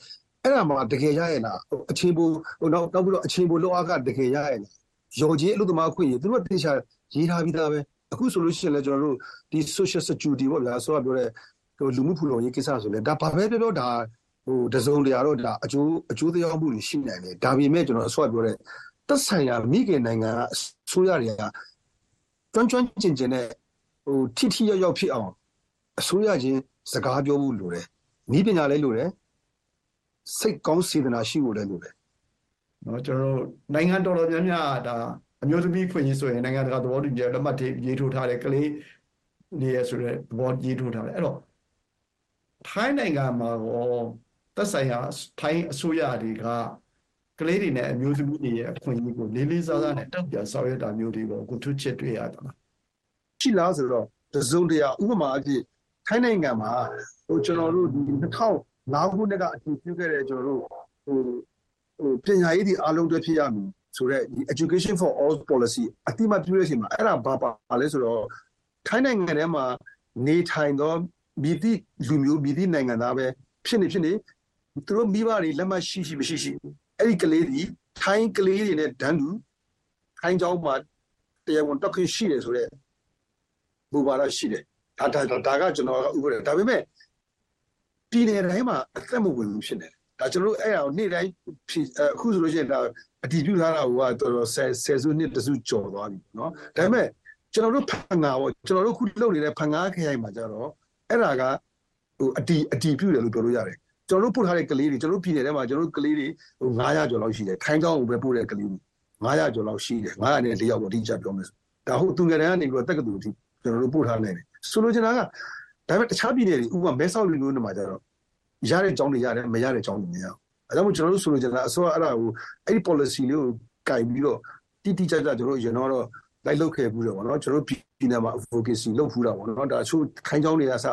အဲ့ဒါမှတကယ်ရရဲ့လားအချင်းဘူဟိုနောက်နောက်ပြီးတော့အချင်းဘူလောက်အားကတကယ်ရရဲ့လားရော်ကြီးအလုပ်သမားခွင့်ရသူတို့တေချာရေးထားပြီးသားပဲအခုဆိုလို့ရှိရင်လည်းကျွန်တော်တို့ဒီ social security ပေါ့ဗျာဆိုတော့ပြောတဲ့ဟိုလူမှုဖူလုံရေးကိစ္စဆိုလဲဒါဘာပဲပြောပြောဒါဟို တစုံတရာတော့ဒါအကျိုးအကျိုးတရားမှုတွေရှိနိုင်တယ်ဒါပေမဲ့ကျွန်တော်အစောပြောတဲ့သက်ဆိုင်ရာမိခင်နိုင်ငံကအစိုးရတွေကကျွမ်းကျွမ်းကျင်ကျင်နဲ့ဟိုထိထိရောက်ရောက်ဖြစ်အောင်အစိုးရချင်းစကားပြောဖို့လိုတယ်ဤပညာလည်းလိုတယ်စိတ်ကောင်းစေတနာရှိဖို့လည်းလိုတယ်เนาะကျွန်တော်တို့နိုင်ငံတော်တော်များများဒါအမျိုးသမီးဖွင့်ရေးဆိုရင်နိုင်ငံတကာသဘောတူညီလက်မှတ်ရေးထိုးထားတယ်ကလေးနေရဆိုတဲ့သဘောရေးထိုးထားတယ်အဲ့တော့ထိုင်းနိုင်ငံမှာရော သက်ဆိုင်ရာထိုင်းအစိုးရတွေကကလေးတွေနဲ့အမျိုးသမီးတွေရဲ့အခွင့်အရေးကိုလေးလေးစားစားနဲ့တောက်ပြဆောင်ရွက်တာမျိုးတွေကိုကိုထုချစ်တွေ့ရတာလားရှိလားဆိုတော့တစုံတရာဥပမာအဖြစ်ထိုင်းနိုင်ငံမှာဟိုကျွန်တော်တို့ဒီ2005ခုနှစ်ကအထူးပြုခဲ့တဲ့ကျွန်တော်တို့ဟိုဟိုပညာရေးဒီအားလုံးတွဲဖြစ်ရမယ်ဆိုတော့ဒီ education for all policy အတိမပြုတဲ့အချိန်မှာအဲ့ဒါဘာပါလဲဆိုတော့ထိုင်းနိုင်ငံထဲမှာနေထိုင်သောမြည်သည့်လူမျိုးမြည်သည့်နိုင်ငံသားပဲဖြစ်နေဖြစ်နေ သူတို့မိဘတွေလက်မှတ်ရှိရှိမရှိရှိအဲ့ဒီကလေးတွေထိုင်းကလေးတွေနဲ့ဒန်းတူထိုင်းเจ้าမှာတရားဝင်တက်ခွင့်ရှိတယ်ဆိုတော့ဘူပါရရှိတယ်ဒါဒါဒါကကျွန်တော်ကဥပဒေဒါပေမဲ့ပြည်နယ်တိုင်းမှာအသက်မဝင်ဘူးဖြစ်နေတယ်ဒါကျွန်တော်တို့အဲ့အရာကိုနေ့တိုင်းအခုဆိုလို့ရှိရင်ဒါအတည်ပြုထားတာကတော်တော်ဆယ်ဆယ်စုနှစ်တစုကျော်သွားပြီเนาะဒါပေမဲ့ကျွန်တော်တို့ဖန်ငါပေါ့ကျွန်တော်တို့ခုလုပ်နေတဲ့ဖန်ငါခရိုင်မှာကျတော့အဲ့ဒါကဟိုအတီအတီပြုတယ်လို့ပြောလို့ရတယ် ကျွန်တော်တို့ပို့ထားတဲ့ကလေးတွေကျွန်တော်တို့ပြည်နယ်ထဲမှာကျွန်တော်တို့ကလေးတွေဟို900ကျော်လောက်ရှိတယ်ထိုင်းကျောင်းကိုပဲပို့တဲ့ကလေးတွေ900ကျော်လောက်ရှိတယ်900နဲ့၄ယောက်ပေါ့အတိအကျပြောမယ်ဆိုဒါဟုတ်သူငယ်တန်းကနေပြီးတော့တက္ကသိုလ်အထိကျွန်တော်တို့ပို့ထားနိုင်တယ်ဆိုလိုချင်တာကဒါပေမဲ့တခြားပြည်နယ်တွေဥပမာမဲဆောက်လူမျိုးတွေမှာကျတော့ရတဲ့ကျောင်းတွေရတယ်မရတဲ့ကျောင်းတွေမရဘူးအဲဒါမှကျွန်တော်တို့ဆိုလိုချင်တာအစိုးရအဲ့ဒါကိုအဲ့ဒီ policy လေးကိုကင်ပြီးတော့တိတိကျကျကျွန်တော်ရင်တော့လိုက်လုပ်ခဲ့ဘူးတယ်ပေါ့နော်ကျွန်တော်ပြည်နယ်မှာ advocacy လုပ်ဖူးတာပေါ့နော်ဒါချို့ခိုင်းကျောင်းတွေကစ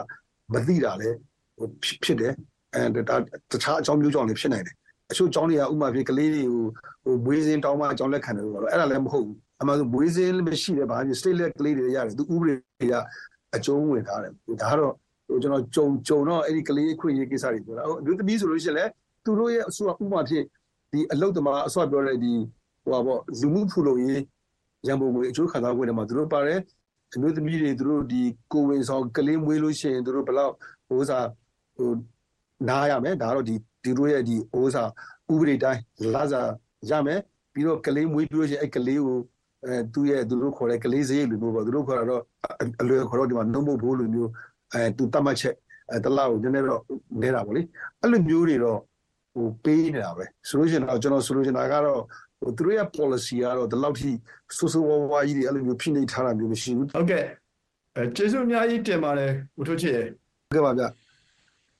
မသိတာလဲဟိုဖြစ်တယ် အဲဒါတခြားအကြောင်းမျိုးကြောင့်လည်းဖြစ်နိုင်တယ်အချို့ကျောင်းတွေကဥမာဖြစ်ကလေးတွေကိုဟိုမွေးစင်းတောင်းမှအကြောင်းလက်ခံတယ်လို့တော့အဲ့ဒါလည်းမဟုတ်ဘူးအမှန်ဆိုမွေးစင်းမရှိတဲ့ဘာဖြစ် stateless ကလေးတွေရတယ်သူဥပဒေကအကျုံးဝင်ထားတယ်ဒါကတော့ဟိုကျွန်တော်ကြုံကြုံတော့အဲ့ဒီကလေးခွင့်ရေးကိစ္စတွေပြောတာဟိုအမျိုးသမီးဆိုလို့ရှိရင်လည်းသူတို့ရဲ့အစိုးရဥပမာဖြစ်ဒီအလုတ်တမာအစောပြောတဲ့ဒီဟိုပါပေါ့လူမှုဖူလုံရေးရန်ပုံငွေအကျိုးခံစားခွင့်တွေမှာသူတို့ပါတယ်အမျိုးသမီးတွေသူတို့ဒီကိုဝင်ဆောင်ကလေးမွေးလို့ရှိရင်သူတို့ဘယ်လောက်ဟိုစားဟို နားရမယ်ဒါတော့ဒီဒီတို့ရဲ့ဒီဟိုစားဥပဒေတိုင်းလာစားရမယ်ပြီးတော့ကလေးမွေးပြီးလို့ရှိရင်အဲ့ကလေးကိုအဲသူရဲ့သူတို့ခေါ်တဲ့ကလေးစရိတ်လိုမျိုးပေါ့သူတို့ခေါ်တာတော့အလွယ်ခေါ်တော့ဒီမှာနှုတ်မဖို့လိုမျိုးအဲသူတတ်မှတ်ချက်အဲတလောက်နည်းနည်းတော့နေတာပေါ့လေအဲ့လိုမျိုးတွေတော့ဟိုပေးနေတာပဲဆိုလို့ရှိရင်တော့ကျွန်တော်ဆိုလို့ရှိရင်ဒါကတော့ဟိုသူတို့ရဲ့ policy ကတော့ဒီလောက်ထိဆူဆူဝါဝါကြီးတွေအဲ့လိုမျိုးဖိနှိပ်ထားတာမျိုးမရှိဘူးဟုတ်ကဲ့အဲကျေးဇူးအများကြီးတင်ပါတယ်ဦးထွန်းချစ်ဟုတ်ကဲ့ပါဗျ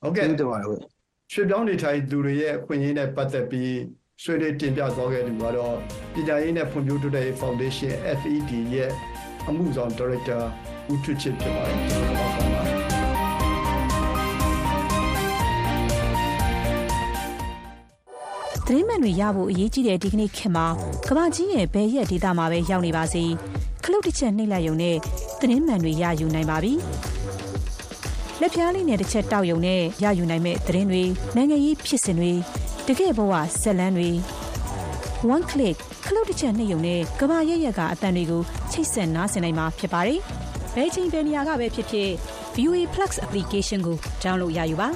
ဟုတ်ကဲ့တင်ပါတယ်ဟုတ်ရွှေပြောင်းနေထိုင်သူတွေရဲ့အခွင့်အရေးနဲ့ပတ်သက်ပြီးဆွေးနွေးတင်ပြသွားခဲ့သူကတော့ပညာရေးနဲ့ဖွံ့ဖြိုးတိုးတက်ရေး Foundation FED ရဲ့အမှုဆောင်ဒါရိုက်တာဦးထွန်းချစ်ဖြစ်ပါတယ်ကျွန်တော်ပါပါသတင်းမှန်တွေရဖို့အရေးကြီးတဲ့ဒီကနေ့ခေတ်မှာကမ္ဘာကြီးရဲ့ဘယ်ရက်ဒေသမှာပဲရောက်နေပါစေခလုတ်တစ်ချက်နှိပ်လိုက်ရုံနဲ့သတင်းမှန်တွေရယူနိုင်ပါပြီ လက်ဖြားလေးနဲ့တစ်ချက်တောက်ရုံနဲ့ရယူနိုင်မဲ့သတင်းတွေနိုင်ငံရေးဖြစ်စဉ်တွေတကယ့်ဘဝဇက်လန်းတွေ one click ခလုတ်တစ်ချက်နှိပ်ရုံနဲ့ကမ္ဘာရက်ရက်ကအတန်တွေကိုချိတ်ဆက်နားဆင်နိုင်မှာဖြစ်ပါတယ်ဘယ်ချိန်ဘယ်နေရာကပဲဖြစ်ဖြစ် VOA Plus application ကို download ရယူပါ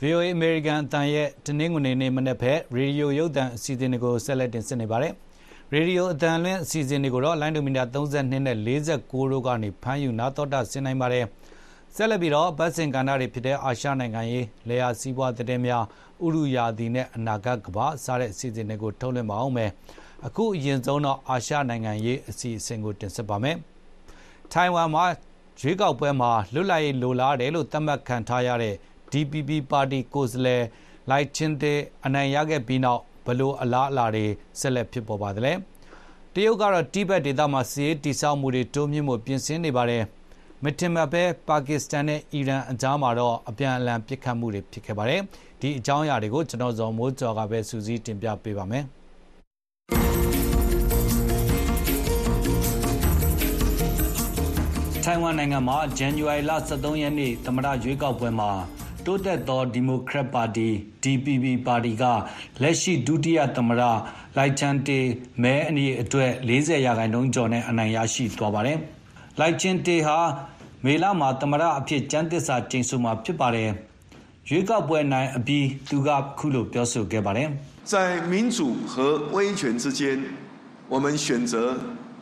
VOA American အတန်ရဲ့တနင်္ဂနွေနေ့မနေ့ဖက်ရေဒီယိုရုပ်သံအစီအစဉ်တွေကိုဆက်လက်တင်ဆက်နေပါတယ်။ ရေဒီယိုအတန်လွင့်အစီအစဉ်တွေကိုတော့လိုင်းဒိုမီတာ32နဲ့49တို့ကနေဖမ်းယူနာတော်တာဆင်နိုင်ပါတယ်။ဆက်လက်ပြီးတော့ဗတ်စင်ကဏ္ဍတွေဖြစ်တဲ့အာရှနိုင်ငံရေးလေယာစီးပွားသတင်းများဥရုယာသည်နဲ့အနာဂတ်ကမ္ဘာစားတဲ့အစီအစဉ်တွေကိုထုတ်လွှင့်ပါအောင်မယ်။အခုအရင်ဆုံးတော့အာရှနိုင်ငံရေးအစီအစဉ်ကိုတင်ဆက်ပါမယ်။ထိုင်ဝမ်မှာရွေးကောက်ပွဲမှာလွတ်လပ်ရေးလိုလားတယ်လို့သတ်မှတ်ခံထားရတဲ့ DPP ပါတီကိုယ်စားလှယ်လိုက်ချင်းတဲ့အနိုင်ရခဲ့ပြီးနောက် ဘလို့အလားအလာတွေဆက်လက်ဖြစ်ပေါ်ပါသလဲတရုတ်ကတော့တိဘက်ဒေသမှာစီးရေးတိစောက်မှုတွေတိုးမြင့်မှုပြင်ဆင်နေပါတယ်မတင်မပဲပါကစ္စတန်နဲ့အီရန်အကြားမှာတော့အပြန်အလှန်ပစ်ခတ်မှုတွေဖြစ်ခဲ့ပါတယ်ဒီအကြောင်းအရာတွေကိုကျွန်တော်ဇော်မိုးကျော်ကပဲစူးစီးတင်ပြပေးပါမယ်ထိုင်ဝမ်နိုင်ငံမှာဇန်နဝါရီလ23ရက်နေ့သမ္မတရွေးကောက်ပွဲမှာ တိုးတက်သောဒီမိုကရက်ပါတီ DPP ပါတီကလက်ရှိဒုတိယသမ္မတလိုက်ချန်တေမဲအနီအတွက်40ရာခိုင်နှုန်းကျော်နဲ့အနိုင်ရရှိသွားပါတယ်။လိုက်ချန်တေဟာမေလမှာသမ္မတအဖြစ်ကျမ်းသစ္စာကျိန်ဆိုမှာဖြစ်ပါတယ်။ရွေးကောက်ပွဲနိုင်အပြီးသူကခုလိုပြောဆိုခဲ့ပါတယ်။在民主和威权之间，我们选择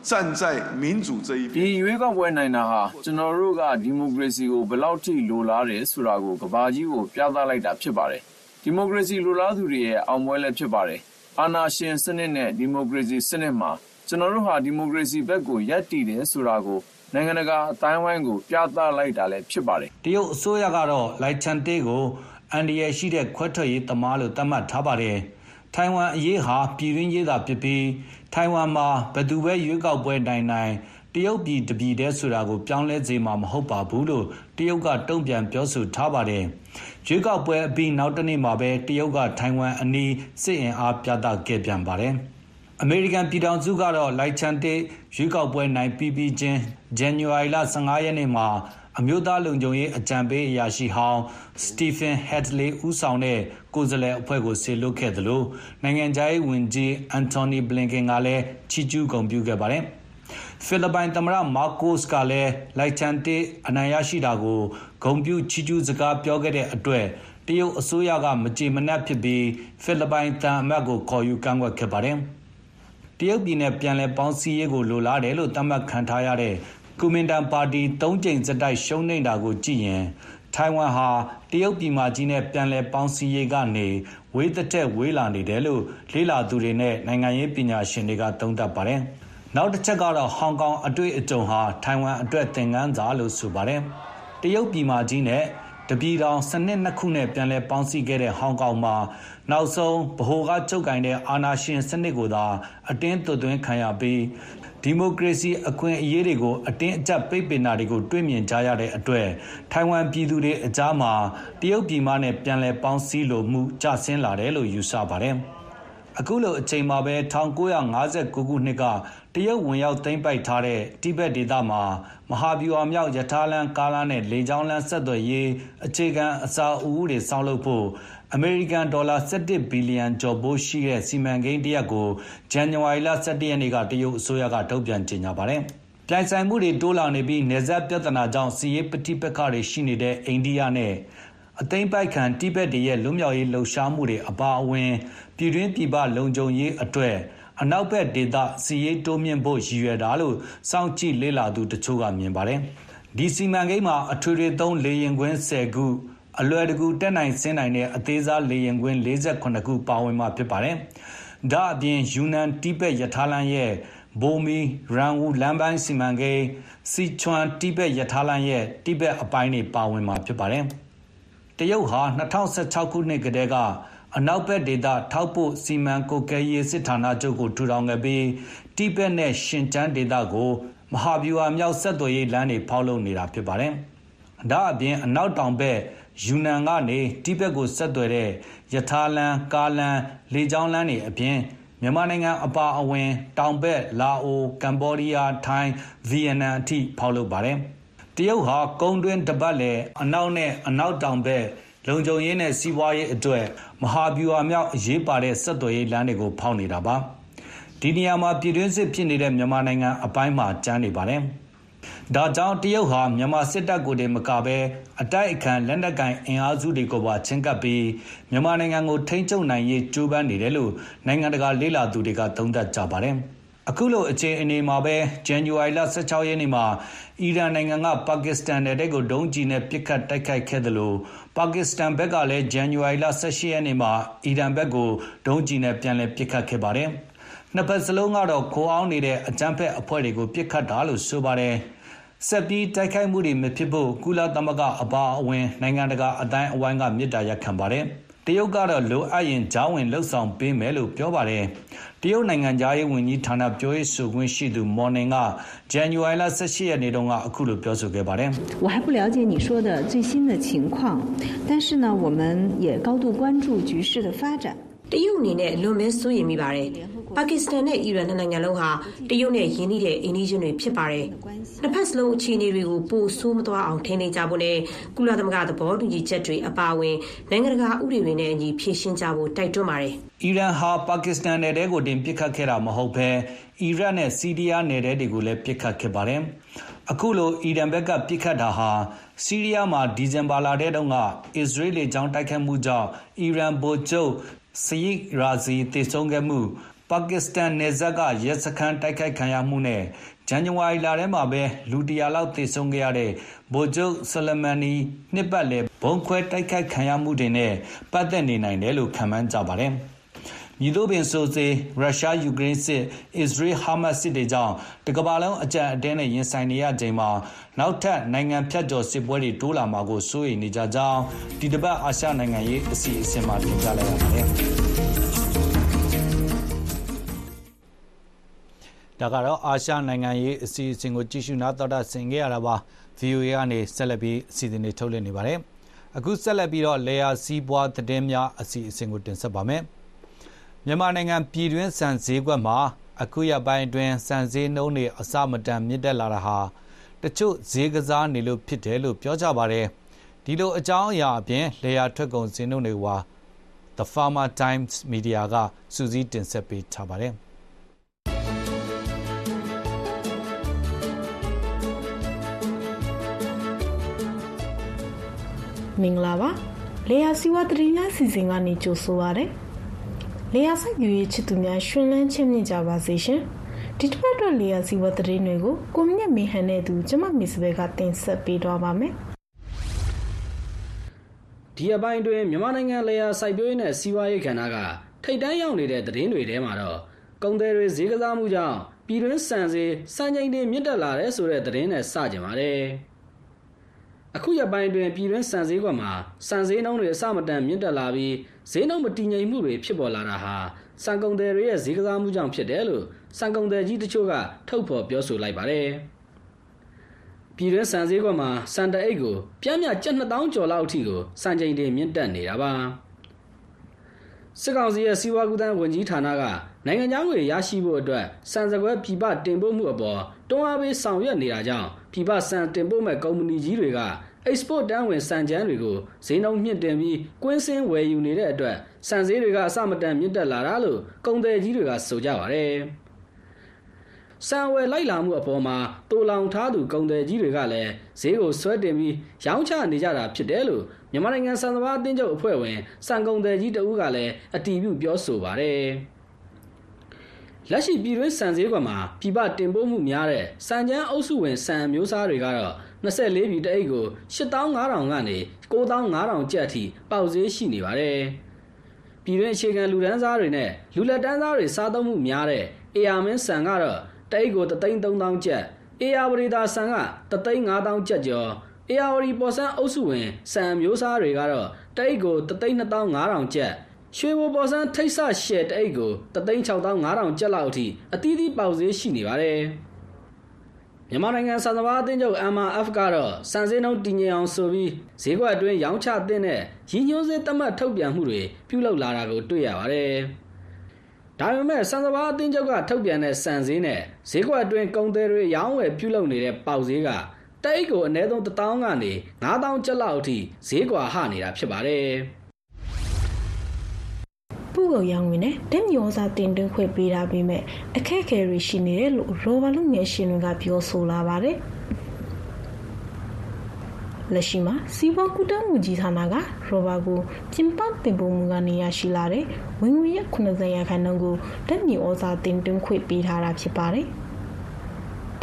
站在民主这一边ဒီရွေးကောက်ပွဲနိုင်တာဟာကျွန်တော်တို့ကဒီမိုကရေစီကိုဘယ်လောက်ထိလိုလားတယ်ဆိုတာကိုကဘာကြီးကိုပြသလိုက်တာဖြစ်ပါတယ်ဒီမိုကရေစီလိုလားသူတွေရဲ့အောင်ပွဲလည်းဖြစ်ပါတယ်အာဏာရှင်စနစ်နဲ့ဒီမိုကရေစီစနစ်မှာကျွန်တော်တို့ဟာဒီမိုကရေစီဘက်ကိုရပ်တည်တယ်ဆိုတာကိုနိုင်ငံတကာအတိုင်းဝိုင်းကိုပြသလိုက်တာလည်းဖြစ်ပါတယ်တရုတ်အစိုးရကတော့လိုက်ချန်တေးကိုအန်ဒီရရှိတဲ့ခွဲထွက်ရေးသမားလို့သတ်မှတ်ထားပါတယ်ထိုင်ဝမ်အရေးဟာပြည်တွင်းရေးသာဖြစ်ပြီး ထိုင်ဝမ်မှာ ဘယ်သူပဲ ရွေးကောက်ပွဲနိုင်နိုင် တရုတ်ပြည်တပြည်တည်းဆိုတာကို ပြောင်းလဲစေမှာ မဟုတ်ပါဘူးလို့ တရုတ်က တုံ့ပြန်ပြောဆိုထားပါတယ်။ရွေးကောက်ပွဲအပြီး နောက်တနေ့မှာပဲ တရုတ်က ထိုင်ဝမ်အနီး စစ်အင်အားပြသခဲ့ပြန်ပါတယ်။အမေရိကန်ပြည်ထောင်စုကတော့ လိုက်ချန်တေရွေးကောက်ပွဲနိုင်ပြီးပြီးချင်း ဇန်နဝါရီလ15ရက်နေ့မှာ အမျိုးသားလုံခြုံရေးအကြံပေးအရာရှိဟောင်းစတီဖင်ဟက်ဒလီဦးဆောင်တဲ့ ကိုယ်စားလှယ်အဖွဲ့ကိုဆေလွတ်ခဲ့သလို နိုင်ငံခြားရေးဝန်ကြီးအန်တိုနီဘလင်ကန်ကလည်း ချီးကျူးဂုဏ်ပြုခဲ့ပါတယ်။ဖိလစ်ပိုင်သမ္မတမာကိုစ်ကလည်း လိုက်ချန်တေအနိုင်ရရှိတာကို ဂုဏ်ပြုချီးကျူးစကားပြောခဲ့တဲ့အတွက် တရုတ်အစိုးရက မကြေမနက်ဖြစ်ပြီး ဖိလစ်ပိုင်တန်အမတ်ကို ခေါ်ယူကန့်ကွက်ခဲ့ပါတယ်။တရုတ်ပြည်နဲ့ ပြန်လည်ပေါင်းစည်းရေးကို လိုလားတယ်လို့ သတ်မှတ်ခံထားရတဲ့ ကူမင်တန်ပါတီ ၃ ကြိမ်စတိုက် ရှုံးနေတာကိုကြည့်ရင် ထိုင်ဝမ်ဟာ တရုတ်ပြည်မကြီးနဲ့ ပြန်လည်ပေါင်းစည်းရေးကနေ ဝေးသက်သက်ဝေးလာနေတယ်လို့ လေ့လာသူတွေနဲ့ နိုင်ငံရေးပညာရှင်တွေက သုံးသပ်ပါတယ်။နောက်တစ်ချက်ကတော့ ဟောင်ကောင်အတွေ့အကြုံဟာ ထိုင်ဝမ်အတွက် သင်ခန်းစာလို့ဆိုပါတယ်။တရုတ်ပြည်မကြီးနဲ့ တပြည်တော်စနစ်နှစ်ခုနဲ့ ပြန်လည်ပေါင်းစည်းခဲ့တဲ့ ဟောင်ကောင်မှာ နောက်ဆုံး ဗဟိုကချုပ်ကင်တဲ့ အာဏာရှင်စနစ်ကိုသာ အတင်းသွတ်သွင်းခံရပြီး ဒီမိုကရေစီအခွင့်အရေးတွေကို အတင်းအကျပ်ပိတ်ပင်တာတွေကို တွေ့မြင်ကြရတဲ့အတွက် ထိုင်ဝမ်ပြည်သူတွေအကြားမှာ တရုတ်ပြည်မှနဲ့ ပြန်လည်ပေါင်းစည်းလိုမှု ကျဆင်းလာတယ်လို့ ယူဆပါတယ်။ အခုလိုအချိန်မှာပဲ1959ခုနှစ်က တရုတ်ဝင်ရောက်သိမ်းပိုက်ထားတဲ့ တိဘက်ဒေသမှာ မဟာဗျူဟာမြောက် ရထားလမ်း ကားလမ်းနဲ့ လေကြောင်းလမ်း ဆက်သွယ်ရေး အခြေခံအစာအုပ်တွေစောင့်လုပ်ဖို့ အမေရိကန်ဒေါ်လာ17ဘီလီယံကျော်ပိုးရှိတဲ့ စီမံကိန်းတရက်ကို ဇန်နဝါရီလ17ရက်နေ့က တရုတ်အစိုးရက ထုတ်ပြန်ကြေညာပါတယ်။ပြိုင်ဆိုင်မှုတွေ တိုးလာနေပြီးနေဆက်ပြဿနာကြောင့်စီးရေးပဋိပက္ခတွေ ရှိနေတဲ့ အိန္ဒိယနဲ့ အသိမ်းပိုက်ခံ တိဘက်တွေရဲ့ လွတ်မြောက်ရေးလှုပ်ရှားမှုတွေ အပါအဝင် ပြည်တွင်းပြည်ပလုံခြုံရေးအတွက် အနောက်ဘက်ဒေသစီရေးတိုးမြင့်ဖို့ရည်ရွယ်တာလို့ စောင့်ကြည့်လေ့လာသူတချို့က မြင်ပါတယ်။ဒီစီမံကိန်းမှာ အထွေထွေသုံးလေရင်ကွင်း10ခု အလွယ်တကူ တက်နိုင်ဆင်းနိုင်တဲ့ အသေးစားလေရင်ကွင်း48ခု ပါဝင်မှာဖြစ်ပါတယ်။ဒါအပြင် ယူနန်တိဘက်ရထားလမ်းရဲ့ ဘိုမီရန်ဝူ လမ်းပိုင်းစီမံကိန်း စီချွမ်တိဘက်ရထားလမ်းရဲ့ တိဘက်အပိုင်းတွေ ပါဝင်မှာဖြစ်ပါတယ်။တရုတ်ဟာ2016ခုနှစ်ကတည်းက အနောက်ဘက်ဒေသ ထောက်ပို့စီမံကွပ်ကဲရေးစစ်ဌာနချုပ်ကို ထူထောင်ခဲ့ပြီး တိဘက်နဲ့ ရှင်ကျန်းဒေသကို မဟာဗျူဟာမြောက် ဆက်သွယ်ရေးလမ်းတွေ ဖောက်လုပ်နေတာဖြစ်ပါတယ်။ဒါအပြင် အနောက်တောင်ဘက် ယူနန်ကနေ တိဘက်ကိုဆက်သွယ်တဲ့ယထာလန်ကားလန်လေကြောင်းလမ်းတွေအပြင် မြန်မာနိုင်ငံအပါအဝင် တောင်ဘက် လာအို ကမ္ဘောဒီးယား ထိုင်း ဗီယက်နမ်အထိ ဖောက်လုပ်ပါတယ်။တရုတ်ဟာ ကုန်းတွင်းတပတ်လည် အနောက်နဲ့ အနောက်တောင်ဘက် လုံခြုံရေးနဲ့ စီးပွားရေးအတွက် မဟာဗျူဟာမြောက် အရေးပါတဲ့ ဆက်သွယ်ရေးလမ်းတွေကို ဖောက်နေတာပါ ဒီနေရာမှာ ပြည်တွင်းစစ်ဖြစ်နေတဲ့ မြန်မာနိုင်ငံအပိုင်းမှာ ကျန်းနေပါတယ် ဒါကြောင့် တရုတ်ဟာ မြန်မာစစ်တပ်ကိုတည်းမကပဲအတိုက်အခံ လက်နက်ကင် အင်အားစုတွေကိုပါ ချင်းကပ်ပြီး မြန်မာနိုင်ငံကို ထိန်းချုပ်နိုင်ရေး ကြိုးပမ်းနေတယ်လို့ နိုင်ငံတကာ လေ့လာသူတွေက သုံးသပ်ကြပါတယ်။ အခုလိုအခြေအနေမှာပဲ ဇန်နဝါရီလ16ရက်နေ့မှာ အီရန်နိုင်ငံက ပါကစ္စတန်နယ်တဲ့ကို ဒုံးကျည်နဲ့ပစ်ခတ်တိုက်ခိုက်ခဲ့တယ်လို့ပါကစ္စတန်ဘက်ကလည်း ဇန်နဝါရီလ18ရက်နေ့မှာ အီရန်ဘက်ကို ဒုံးကျည်နဲ့ ပြန်လည်ပစ်ခတ်ခဲ့ပါတယ်။နှစ်ဖက်စလုံးကတော့ ခိုးအောင်နေတဲ့အကြမ်းဖက်အဖွဲ့တွေကို ပစ်ခတ်တာလို့ဆိုပါတယ်။ဆက်ပြီး တိုက်ခိုက်မှုတွေမဖြစ်ဖို့ ကုလသမဂ္ဂအပါအဝင် နိုင်ငံတကာအတိုင်းအဝိုင်းကမြစ်တာရက်ခံပါတယ်။ တရုတ်ကတော့လိုအပ်ရင်ဂျောင်းဝင်လှုပ်ဆောင်ပေးမယ်လို့ပြောပါတယ်တရုတ်နိုင်ငံသားရေးဝန်ကြီးဌာနပြောရေးဆိုခွင့်ရှိသူမော်နင်ကဇန်နဝါရီလ18ရက်နေ့တုန်းကအခုလိုပြောဆိုခဲ့ပါတယ်我还不了解你说的最新的情况但是呢我们也高度关注局势的发展 တရုတ်အနေနဲ့လွန်မဲစိုးရိမ်မိပါတယ်။ပါကစ္စတန်နဲ့အီရန်နိုင်ငံလုံးဟာတရုတ်နဲ့ယင်းနှီးတဲ့အိန္ဒိယတွေဖြစ်ပါတယ်။နှစ်ဖက်စလုံးအခြေအနေတွေကိုပိုဆိုးမသွားအောင်ထိန်းသိမ်းကြဖို့နဲ့ကုလသမဂ္ဂသဘောတူညီချက်တွေအပါအဝင်နိုင်ငံတကာဥပဒေတွေနဲ့အညီဖြည့်ရှင်းကြဖို့တိုက်တွန်းပါတယ်။အီရန်ဟာပါကစ္စတန်နယ်တဲကိုတင်ပစ်ခတ်ခဲ့တာမဟုတ်ဘဲအီရတ်နဲ့စီးရီးယားနယ်တဲတွေကိုလည်းပစ်ခတ်ခဲ့ပါတယ်။အခုလိုအီရန်ဘက်ကပစ်ခတ်တာဟာဆီးရီးယားမှာဒီဇင်ဘာလထဲတုန်းကအစ္စရေးလေကြောင်းတိုက်ခိုက်မှုကြောင့်အီရန်ဗိုလ်ချုပ် စယစ်ရာဇီတည်ဆုံခဲ့မှု ပါကစ္စတန်နယ်စပ်က ရဲစခန်းတိုက်ခိုက်ခံရမှုနဲ့ ဇန်နဝါရီလထဲမှာပဲ လူတရာလောက်သေဆုံးခဲ့ရတဲ့ ဗိုလ်ချုပ်ဆလမန်နီနှစ်ပတ်လည်ဘုံခွဲတိုက်ခိုက်ခံရမှုတွေနဲ့ ပတ်သက်နေနိုင်တယ်လို့ ခန့်မှန်းကြပါတယ်။ မြည်သို့ပင်ဆိုစေရုရှားယူကရိန်းစစ်အစ္စရေးဟာမတ်စစ်တွေကြောင့်တကမ္ဘာလုံးအကြံအတင်းနဲ့ရင်ဆိုင်နေရချိန်မှာနောက်ထပ်နိုင်ငံဖြတ်ကျော်စစ်ပွဲတွေတိုးလာမှာကိုစိုးရိမ်နေကြကြောင်းဒီတစ်ပတ်အာရှနိုင်ငံရေးအစီအစဉ်မှာတင်ပြလိုက်ရပါတယ်ဒါကတော့အာရှနိုင်ငံရေးအစီအစဉ်ကိုကြည့်ရှုနားတော်တာဆင်ခဲ့ရတာပါ VOA ကနေဆက်လက်ပြီးအစီအစဉ်တွေထုတ်လွှင့်နေပါတယ်အခုဆက်လက်ပြီးတော့လေယာစီးပွားသတင်းများအစီအစဉ်ကိုတင်ဆက်ပါမယ်။ မြန်မာနိုင်ငံပြည်တွင်းဆန်ဈေးကွက်မှာ အခုရက်ပိုင်းအတွင်း ဆန်ဈေးနှုန်းတွေ အဆမတန်မြင့်တက်လာတာဟာ တချို့ဈေးကစားနေလို့ဖြစ်တယ်လို့ ပြောကြပါတယ်။ဒီလိုအကြောင်းအရာအပြင်လေယာထွက်ကုန်ဈေးနှုန်းတွေဟာ The Farmer Times Media ကစူးစီးတင်ဆက်ပေးထားပါတယ်။မင်္ဂလာပါ။လေယာစီဝါတရီများစီစဉ်ကနေ ကြိုဆိုပါရစေ။ လေယာစိုက်ပျိုးရေးချစ်သူများရှင်လန်းချင်းမြင့်ကြပါစေရှင်ဒီတစ်ပတ်အတွက်လေယာစီဝတ်သတင်းတွေကိုကိုမြင့်မေဟန်နဲ့သူကျမမစ်စဘဲကတင်ဆက်ပေးတော့ပါမယ်ဒီအပိုင်းတွင်မြန်မာနိုင်ငံလေယာစိုက်ပျိုးရေးနဲ့စီးပွားရေးကဏ္ဍကထိတ်တန်းရောက်နေတဲ့သတင်းတွေထဲမှာတော့ကုန်သည်တွေဈေးကစားမှုကြောင့်ပြည်တွင်းစံဈေးစံချိန်တွေမြင့်တက်လာတဲ့ဆိုတဲ့သတင်းနဲ့စကြပါတယ်အခုရပိုင်းတွင်ပြည်တွင်းစံစည်းကွက်မှာစံစည်းနှုန်းတွေအဆမတန်မြင့်တက်လာပြီးဈေးနှုန်းမတည်ငြိမ်မှုတွေဖြစ်ပေါ်လာတာဟာစံကုန်သည်တွေရဲ့ဈေးကစားမှုကြောင့်ဖြစ်တယ်လို့စံကုန်သည်ကြီးတချို့ကထုတ်ဖော်ပြောဆိုလိုက်ပါတယ်။ပြည်တွင်းစံဈေးကွက်မှာစံတအိတ်ကိုပြင်းပြကျပ်2000ကျော်လောက်အထိကိုစံချိန်တွေမြင့်တက်နေတာပါ။စစ်ကောင်စီရဲ့စီးပွားကူးသန်းဝန်ကြီးဌာနကနိုင်ငံခြားငွေရရှိဖို့အတွက်စံစကွဲပြည်ပတင်ပို့မှုအပေါ်တွန်းအားပေးဆောင်ရွက်နေတာကြောင့်ပြည်ပစံတင်ပို့မဲ့ကုမ္ပဏီကြီးတွေက export တန်းဝင်စံချမ်းတွေကိုဈေးနှုန်းမြင့်တင်ပြီးကွင်းစင်းဝယ်ယူနေတဲ့အတွက်စံဈေးတွေကအစမတန်မြင့်တက်လာတာလို့ကုန်သည်ကြီးတွေကဆိုကြပါတယ်။စံဝယ်လိုက်လာမှုအပေါ်မှာတူလောင်ထားသူကုန်သည်ကြီးတွေကလည်းဈေးကိုဆွဲတင်ပြီးရောင်းချနေကြတာဖြစ်တယ်လို့မြန်မာနိုင်ငံစံသဘာအသင်းချုပ်အဖွဲ့ဝင်စံကုန်သည်ကြီးတဦးကလည်းအတည်ပြုပြောဆိုပါတယ်။လက်ရှိပြည်တွင်းစံဈေးကွက်မှာပြည်ပတင်ပို့မှုများတဲ့စံချမ်းအုပ်စုဝင်စံမျိုးစားတွေကတော့ 24ပြည်တအိတ်ကို8500ကနေ9500ကျပ်အထိပေါက်ဈေးရှိနေပါတယ်။ပြည်တွင်းအခြေခံလူဒန်းစားတွေနဲ့လူလက်တန်းစားတွေစားသုံးမှုများတဲ့ AR မင်းဆန်ကတော့တအိတ်ကို33000ကျပ် AR ဝရီတာဆန်က35000ကျပ်ကျော် AR ဝရီပေါ်ဆန်းအုပ်စုဝင်ဆန်မျိုးစားတွေကတော့တအိတ်ကို32500ကျပ်ရွှေဘိုပေါ်ဆန်းထိတ်ဆရှယ်တအိတ်ကို36500ကျပ်လောက်အထိအသီးသီးပေါက်ဈေးရှိနေပါတယ်။ မြန်မာနိုင်ငံစံသဘာအသင်းချုပ် MRF ကတော့စံစည်းနှုန်းတည်ငြိမ်အောင်ဆိုပြီးဈေးကွက်အတွင်းရောင်းချတဲ့နဲ့ရည်ညွှန်းစေးသတ်မှတ်ထုတ်ပြန်မှုတွေပြုလုပ်လာတာကိုတွေ့ရပါတယ်။ဒါပေမဲ့စံသဘာအသင်းချုပ်ကထုတ်ပြန်တဲ့စံစည်းနဲ့ဈေးကွက်အတွင်းကုန်သည်တွေရောင်းဝယ်ပြုလုပ်နေတဲ့ပေါက်ဈေးကတိတ်ကိုအနည်းဆုံး1000ကနေ9000ကျပ်လောက်အထိဈေးကွာဟနေတာဖြစ်ပါတယ်။ ပုဂ္ဂိုလ်ရောင်းဝင်နဲ့တက်မြောစာတင်သွင်းခွင့်ပေးတာပြီးမဲ့အခက်အခဲတွေရှိနေတယ်လို့ရောဘာလူငယ်ရှင်တွေကပြောဆိုလာပါတယ်လက်ရှိမှာစီးပွားကူတန်းမှုကြီးဌာနကရောဘာကိုကျင်းပတင်ပို့မှုကနေရရှိလာတဲ့ဝင်ငွေရ90ရာခိုင်နှုန်းကိုတက်မြေဩဇာတင်သွင်းခွင့်ပေးထားတာဖြစ်ပါတယ်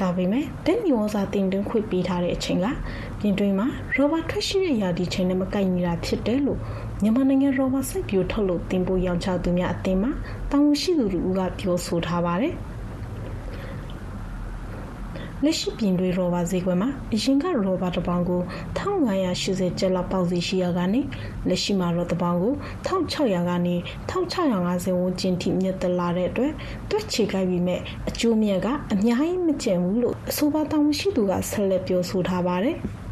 ဒါပေမဲ့တက်မြေဩဇာတင်သွင်းခွင့်ပေးထားတဲ့အချိန်ကပြင်တွင်းမှာရောဘာထွက်ရှိတဲ့ရာဒီချိန်နဲ့မကိုက်ညီတာဖြစ်တယ်လို့ မြန်မာနိုင်ငံရောဘာစိုက်ပျိုးထုတ်လုပ်တင်ပို့ရောင်းချသူများအသင်းမှတာဝန်ရှိသူတို့ကပြောဆိုထားပါတယ်။လက်ရှိပြင်တွေရောဘာဈေးကွက်မှာအရင်ကရောဘာတစ်ပေါင်ကို1580ကျပ်လောက်ပေါက်စီရှိရကနေလက်ရှိမှာတော့တစ်ပေါင်ကို1600ကနေ1650ဝန်းကျင်ထိမြင့်တက်လာတဲ့အတွက်တွက်ချေခိုက်ပြီးမဲ့အကျိုးမြတ်ကအများကြီးမကျန်ဘူးလို့အဆိုပါတာဝန်ရှိသူကဆက်လက်ပြောဆိုထားပါတယ်။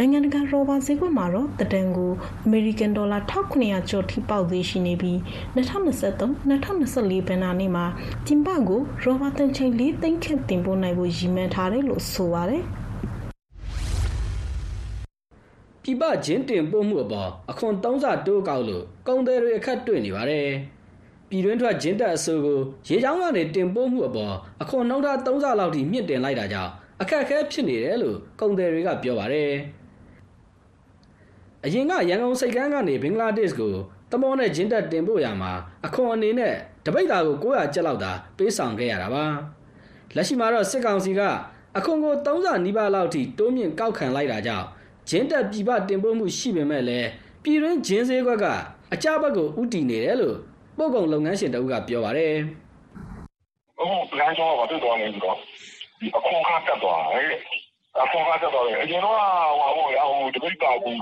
နိုင်ငံတကာရောဘာဈေးကွက်မှာတော့တဒန်ကိုအမေရိကန်ဒေါ်လာ1900ကျော်ထိပေါက်သေးရှိနေပြီး2023-2024ဘဏ္ဍာနှစ်မှာကျင်းပကိုရောဘာတန်ချိန်၄သိန်းခန့်တင်ပို့နိုင်ဖို့ရည်မှန်းထားတယ်လို့ဆိုပါတယ်။ပြပချင်းတင်ပို့မှုအပေါ်အခွန်3ဆတိုးကောက်လို့ကုန်သည်တွေအခက်တွေ့နေပါတယ်။ပြည်တွင်းထွက်ဂျင်းတက်အစိုးကိုရေချောင်းကနေတင်ပို့မှုအပေါ်အခွန်နှုန်းထား3ဆလောက်ထိမြင့်တင်လိုက်တာကြောင့်အခက်အခဲဖြစ်နေတယ်လို့ကုန်သည်တွေကပြောပါတယ်။ အရင်ကရန်ကုန်စိတ်ကမ်းကနေဘင်္ဂလားဒေ့ရှ်ကိုတမောနဲ့ဂျင်းတက်တင်ပို့ရမှာအခွန်အနေနဲ့တပိတ်တာကို900ကျပ်လောက်သာပေးဆောင်ခဲ့ရတာပါလက်ရှိမှာတော့စစ်ကောင်စီကအခွန်ကို30နီးပါးလောက်ထိတိုးမြင့်ကောက်ခံလိုက်တာကြောင့်ဂျင်းတက်ပြည်ပတင်ပို့မှုရှိပေမဲ့လည်းပြည်တွင်းဂျင်းဈေးကွက်ကအကြဘက်ကိုဥတီနေတယ်လို့ပို့ကုန်လုပ်ငန်းရှင်တဦးကပြောပါတယ်။အခုလမ်းကြောကတွေ့သွားနေပြီးတော့ဒီအခွန်ကတက်သွားတယ်။ အခွန်ကတက်သွားတယ်။အရင်တော့ဟိုဟိုဟိုတပိတ်တာကို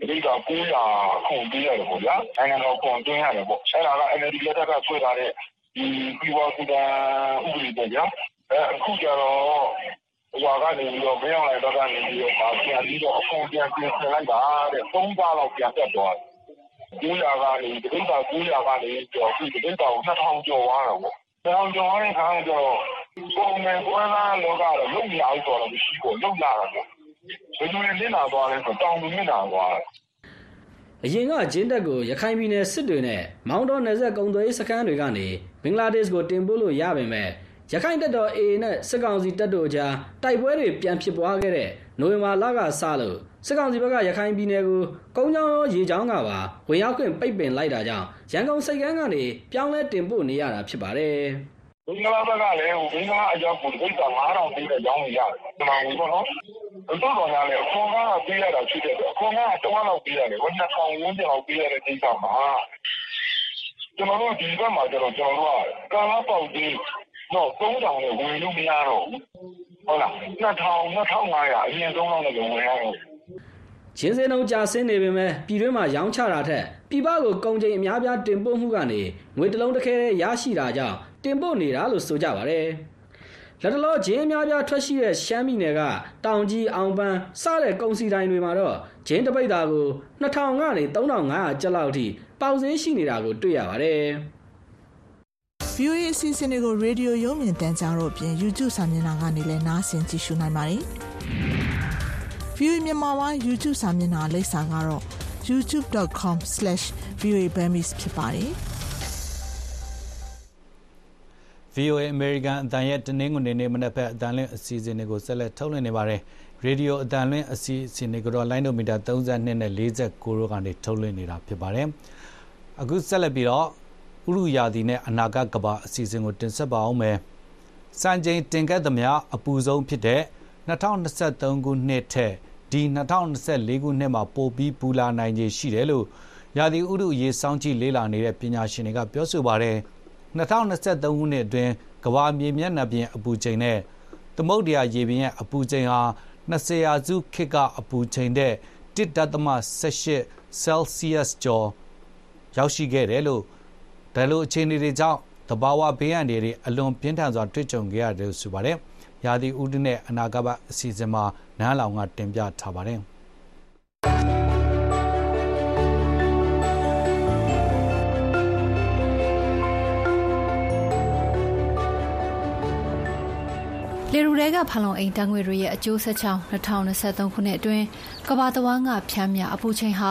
တပိတ်တာ900အခွန်ပေးရတယ်ပေါ့ဗျာ။နိုင်ငံတော်ခွန်တင်းရတယ်ပေါ့။အဲ့ဒါက NLD လက်ထက်ကဆွဲထားတဲ့ဒီပြီးပွားကူတာဥပဒေပေါ့ဗျာ။အဲအခုကျတော့ဟိုကနေပြီးတော့မင်းအောင်လိုက်တော့ကနေပြီးတော့ပြန်ပြီးတော့အခွန်ပြန်ပြင်ဆင်လိုက်တာတဲ့၃ပါးလောက်ပြန်တက်သွားတယ်။900ကနေတပိတ်တာ900ကနေကျော်ပြီးတပိတ်တာကို2000ကျော်သွားတာပေါ့။ 2000ကျော်တဲ့ခါကျတော့ပုံမှန်ပွဲသားလောကတော့လုံရအောင်ဆိုတော့မရှိဘူးလုံလာတာပေါ့ဘယ်လိုလဲနစ်နာသွားလဲဆိုတောင်သူနစ်နာသွားတယ်အရင်ကဂျင်းတက်ကိုရခိုင်ပြည်နယ်စစ်တွေနဲ့မောင်းတော်နယ်စပ်ကုံသွေးစခန်းတွေကနေဘင်္ဂလားဒေ့ရှ်ကိုတင်ပို့လို့ရပါမယ် ရခိုင်တပ်တော် AA နဲ့စစ်ကောင်စီတပ်တို့ကြားတိုက်ပွဲတွေပြန်ဖြစ်ပွားခဲ့တဲ့နိုဝင်ဘာလကစလို့စစ်ကောင်စီဘက်ကရခိုင်ပြည်နယ်ကိုကုန်းချောင်းရောရေချောင်းကပါဝင်ရောက်ခွင့်ပိတ်ပင်လိုက်တာကြောင့်ရန်ကုန်စိတ်ကမ်းကနေပြောင်းလဲတင်ပို့နေရတာဖြစ်ပါတယ်။မင်္ဂလာဘက်ကလည်းဟိုမင်္ဂလာအကြောင်းကိုဒီကိစ္စ9000ပေးတဲ့ကြောင်းကြီးရတယ်။ဒီမှာဝင်ပေါ့နော်။တော့တော့လည်းအခွန်ကပေးရတာဖြစ်တဲ့အတွက်အခွန်ကတဝက်လောက်ပေးရတယ်။ဝန်နှစ်ဆောင်ဝန်းကျင်လောက်ပေးရတဲ့ကိစ္စမှာကျွန်တော်တို့ဒီဘက်မှာကျတော့ကျွန်တော်တို့ကကာလာပေါက်ကြီး တော့3000နဲ့ဝင်လို့မရတော့ဘူး။ဟုတ်လား။2000 2500အရင်3000နဲ့ဝင်ရတော့ဂျင်းစင်းနှုန်းကြာဆင်းနေပေမဲ့ပြည်တွင်းမှာရောင်းချတာထက်ပြည်ပကိုကုန်ကျိန်အများပြားတင်ပို့မှုကနေငွေတလုံးတစ်ခဲရရှိတာကြောင့်တင်ပို့နေတာလို့ဆိုကြပါတယ်။လက်တလောဂျင်းအများပြားထွက်ရှိတဲ့ရှမ်းပြည်နယ်ကတောင်ကြီးအောင်ပန်းစတဲ့ကုန်စည်တိုင်းတွေမှာတော့ဂျင်းတပိတ်တာကို2000ကနေ3500ကျပ်လောက်ထိပေါက်ဈေးရှိနေတာကိုတွေ့ရပါတယ်။ VOA အစီအစဉ်တွေကိုရေဒီယိုရုံမြင်တန်းကြားတို့အပြင် YouTube စာမျက်နှာကနေလည်းနားဆင်ကြည့်ရှုနိုင်ပါတယ်။ VOA မြန်မာပိုင်း YouTube စာမျက်နှာလိပ်စာကတော့ youtube.com/voaburmese ဖြစ်ပါတယ်။ VOA American အတန်ရဲ့တနင်္ဂနွေနေ့မနက်ဘက်အတန်လင်းအစီအစဉ်တွေကိုဆက်လက်ထုတ်လွှင့်နေပါတယ်။ရေဒီယိုအတန်လင်းအစီအစဉ်တွေကိုတော့လိုင်းဒိုမီတာ32နဲ့49တို့ကနေထုတ်လွှင့်နေတာဖြစ်ပါတယ်။အခုဆက်လက်ပြီးတော့ ဥရုယာတီနဲ့အနာဂတ်ကဘာအစီအစဉ်ကိုတင်ဆက်ပါအောင်မယ်။စံချိန်တင်ခဲ့သမျှအပူဆုံးဖြစ်တဲ့2023ခုနှစ်ထက်ဒီ2024ခုနှစ်မှာပိုပြီးပူလာနိုင်ခြေရှိတယ်လို့ရာသီဥတုအရေးစောင့်ကြည့်လေ့လာနေတဲ့ပညာရှင်တွေကပြောဆိုပါတယ်။2023ခုနှစ်အတွင်းကမ္ဘာမြေမျက်နှာပြင်အပူချိန်နဲ့သမုဒ္ဒရာရေပြင်ရဲ့အပူချိန်ဟာ20ရာစုခေတ်ကအပူချိန်တဲ့1.18 Celsius ကျော်ရောက်ရှိခဲ့တယ်လို့ ဒါလိုအခြေအနေတွေကြောင့်တဘာဝဘေးအန္တရာယ်တွေအလွန်ပြင်းထန်စွာတွေ့ကြုံခဲ့ရတယ်လို့ဆိုပါတယ်။ရာသီဥတုနဲ့အနာဂတ်အစီအစဉ်မှာနန်းလောင်ကတင်ပြထားပါတယ်။ လေရူတဲကဖလုံအိမ်တန်းငွေတွေရဲ့အကျိုးဆက်ကြောင့်2023ခုနှစ်အတွင်းကဘာတဝမ်းကဖြမ်းမြအပူချိန်ဟာ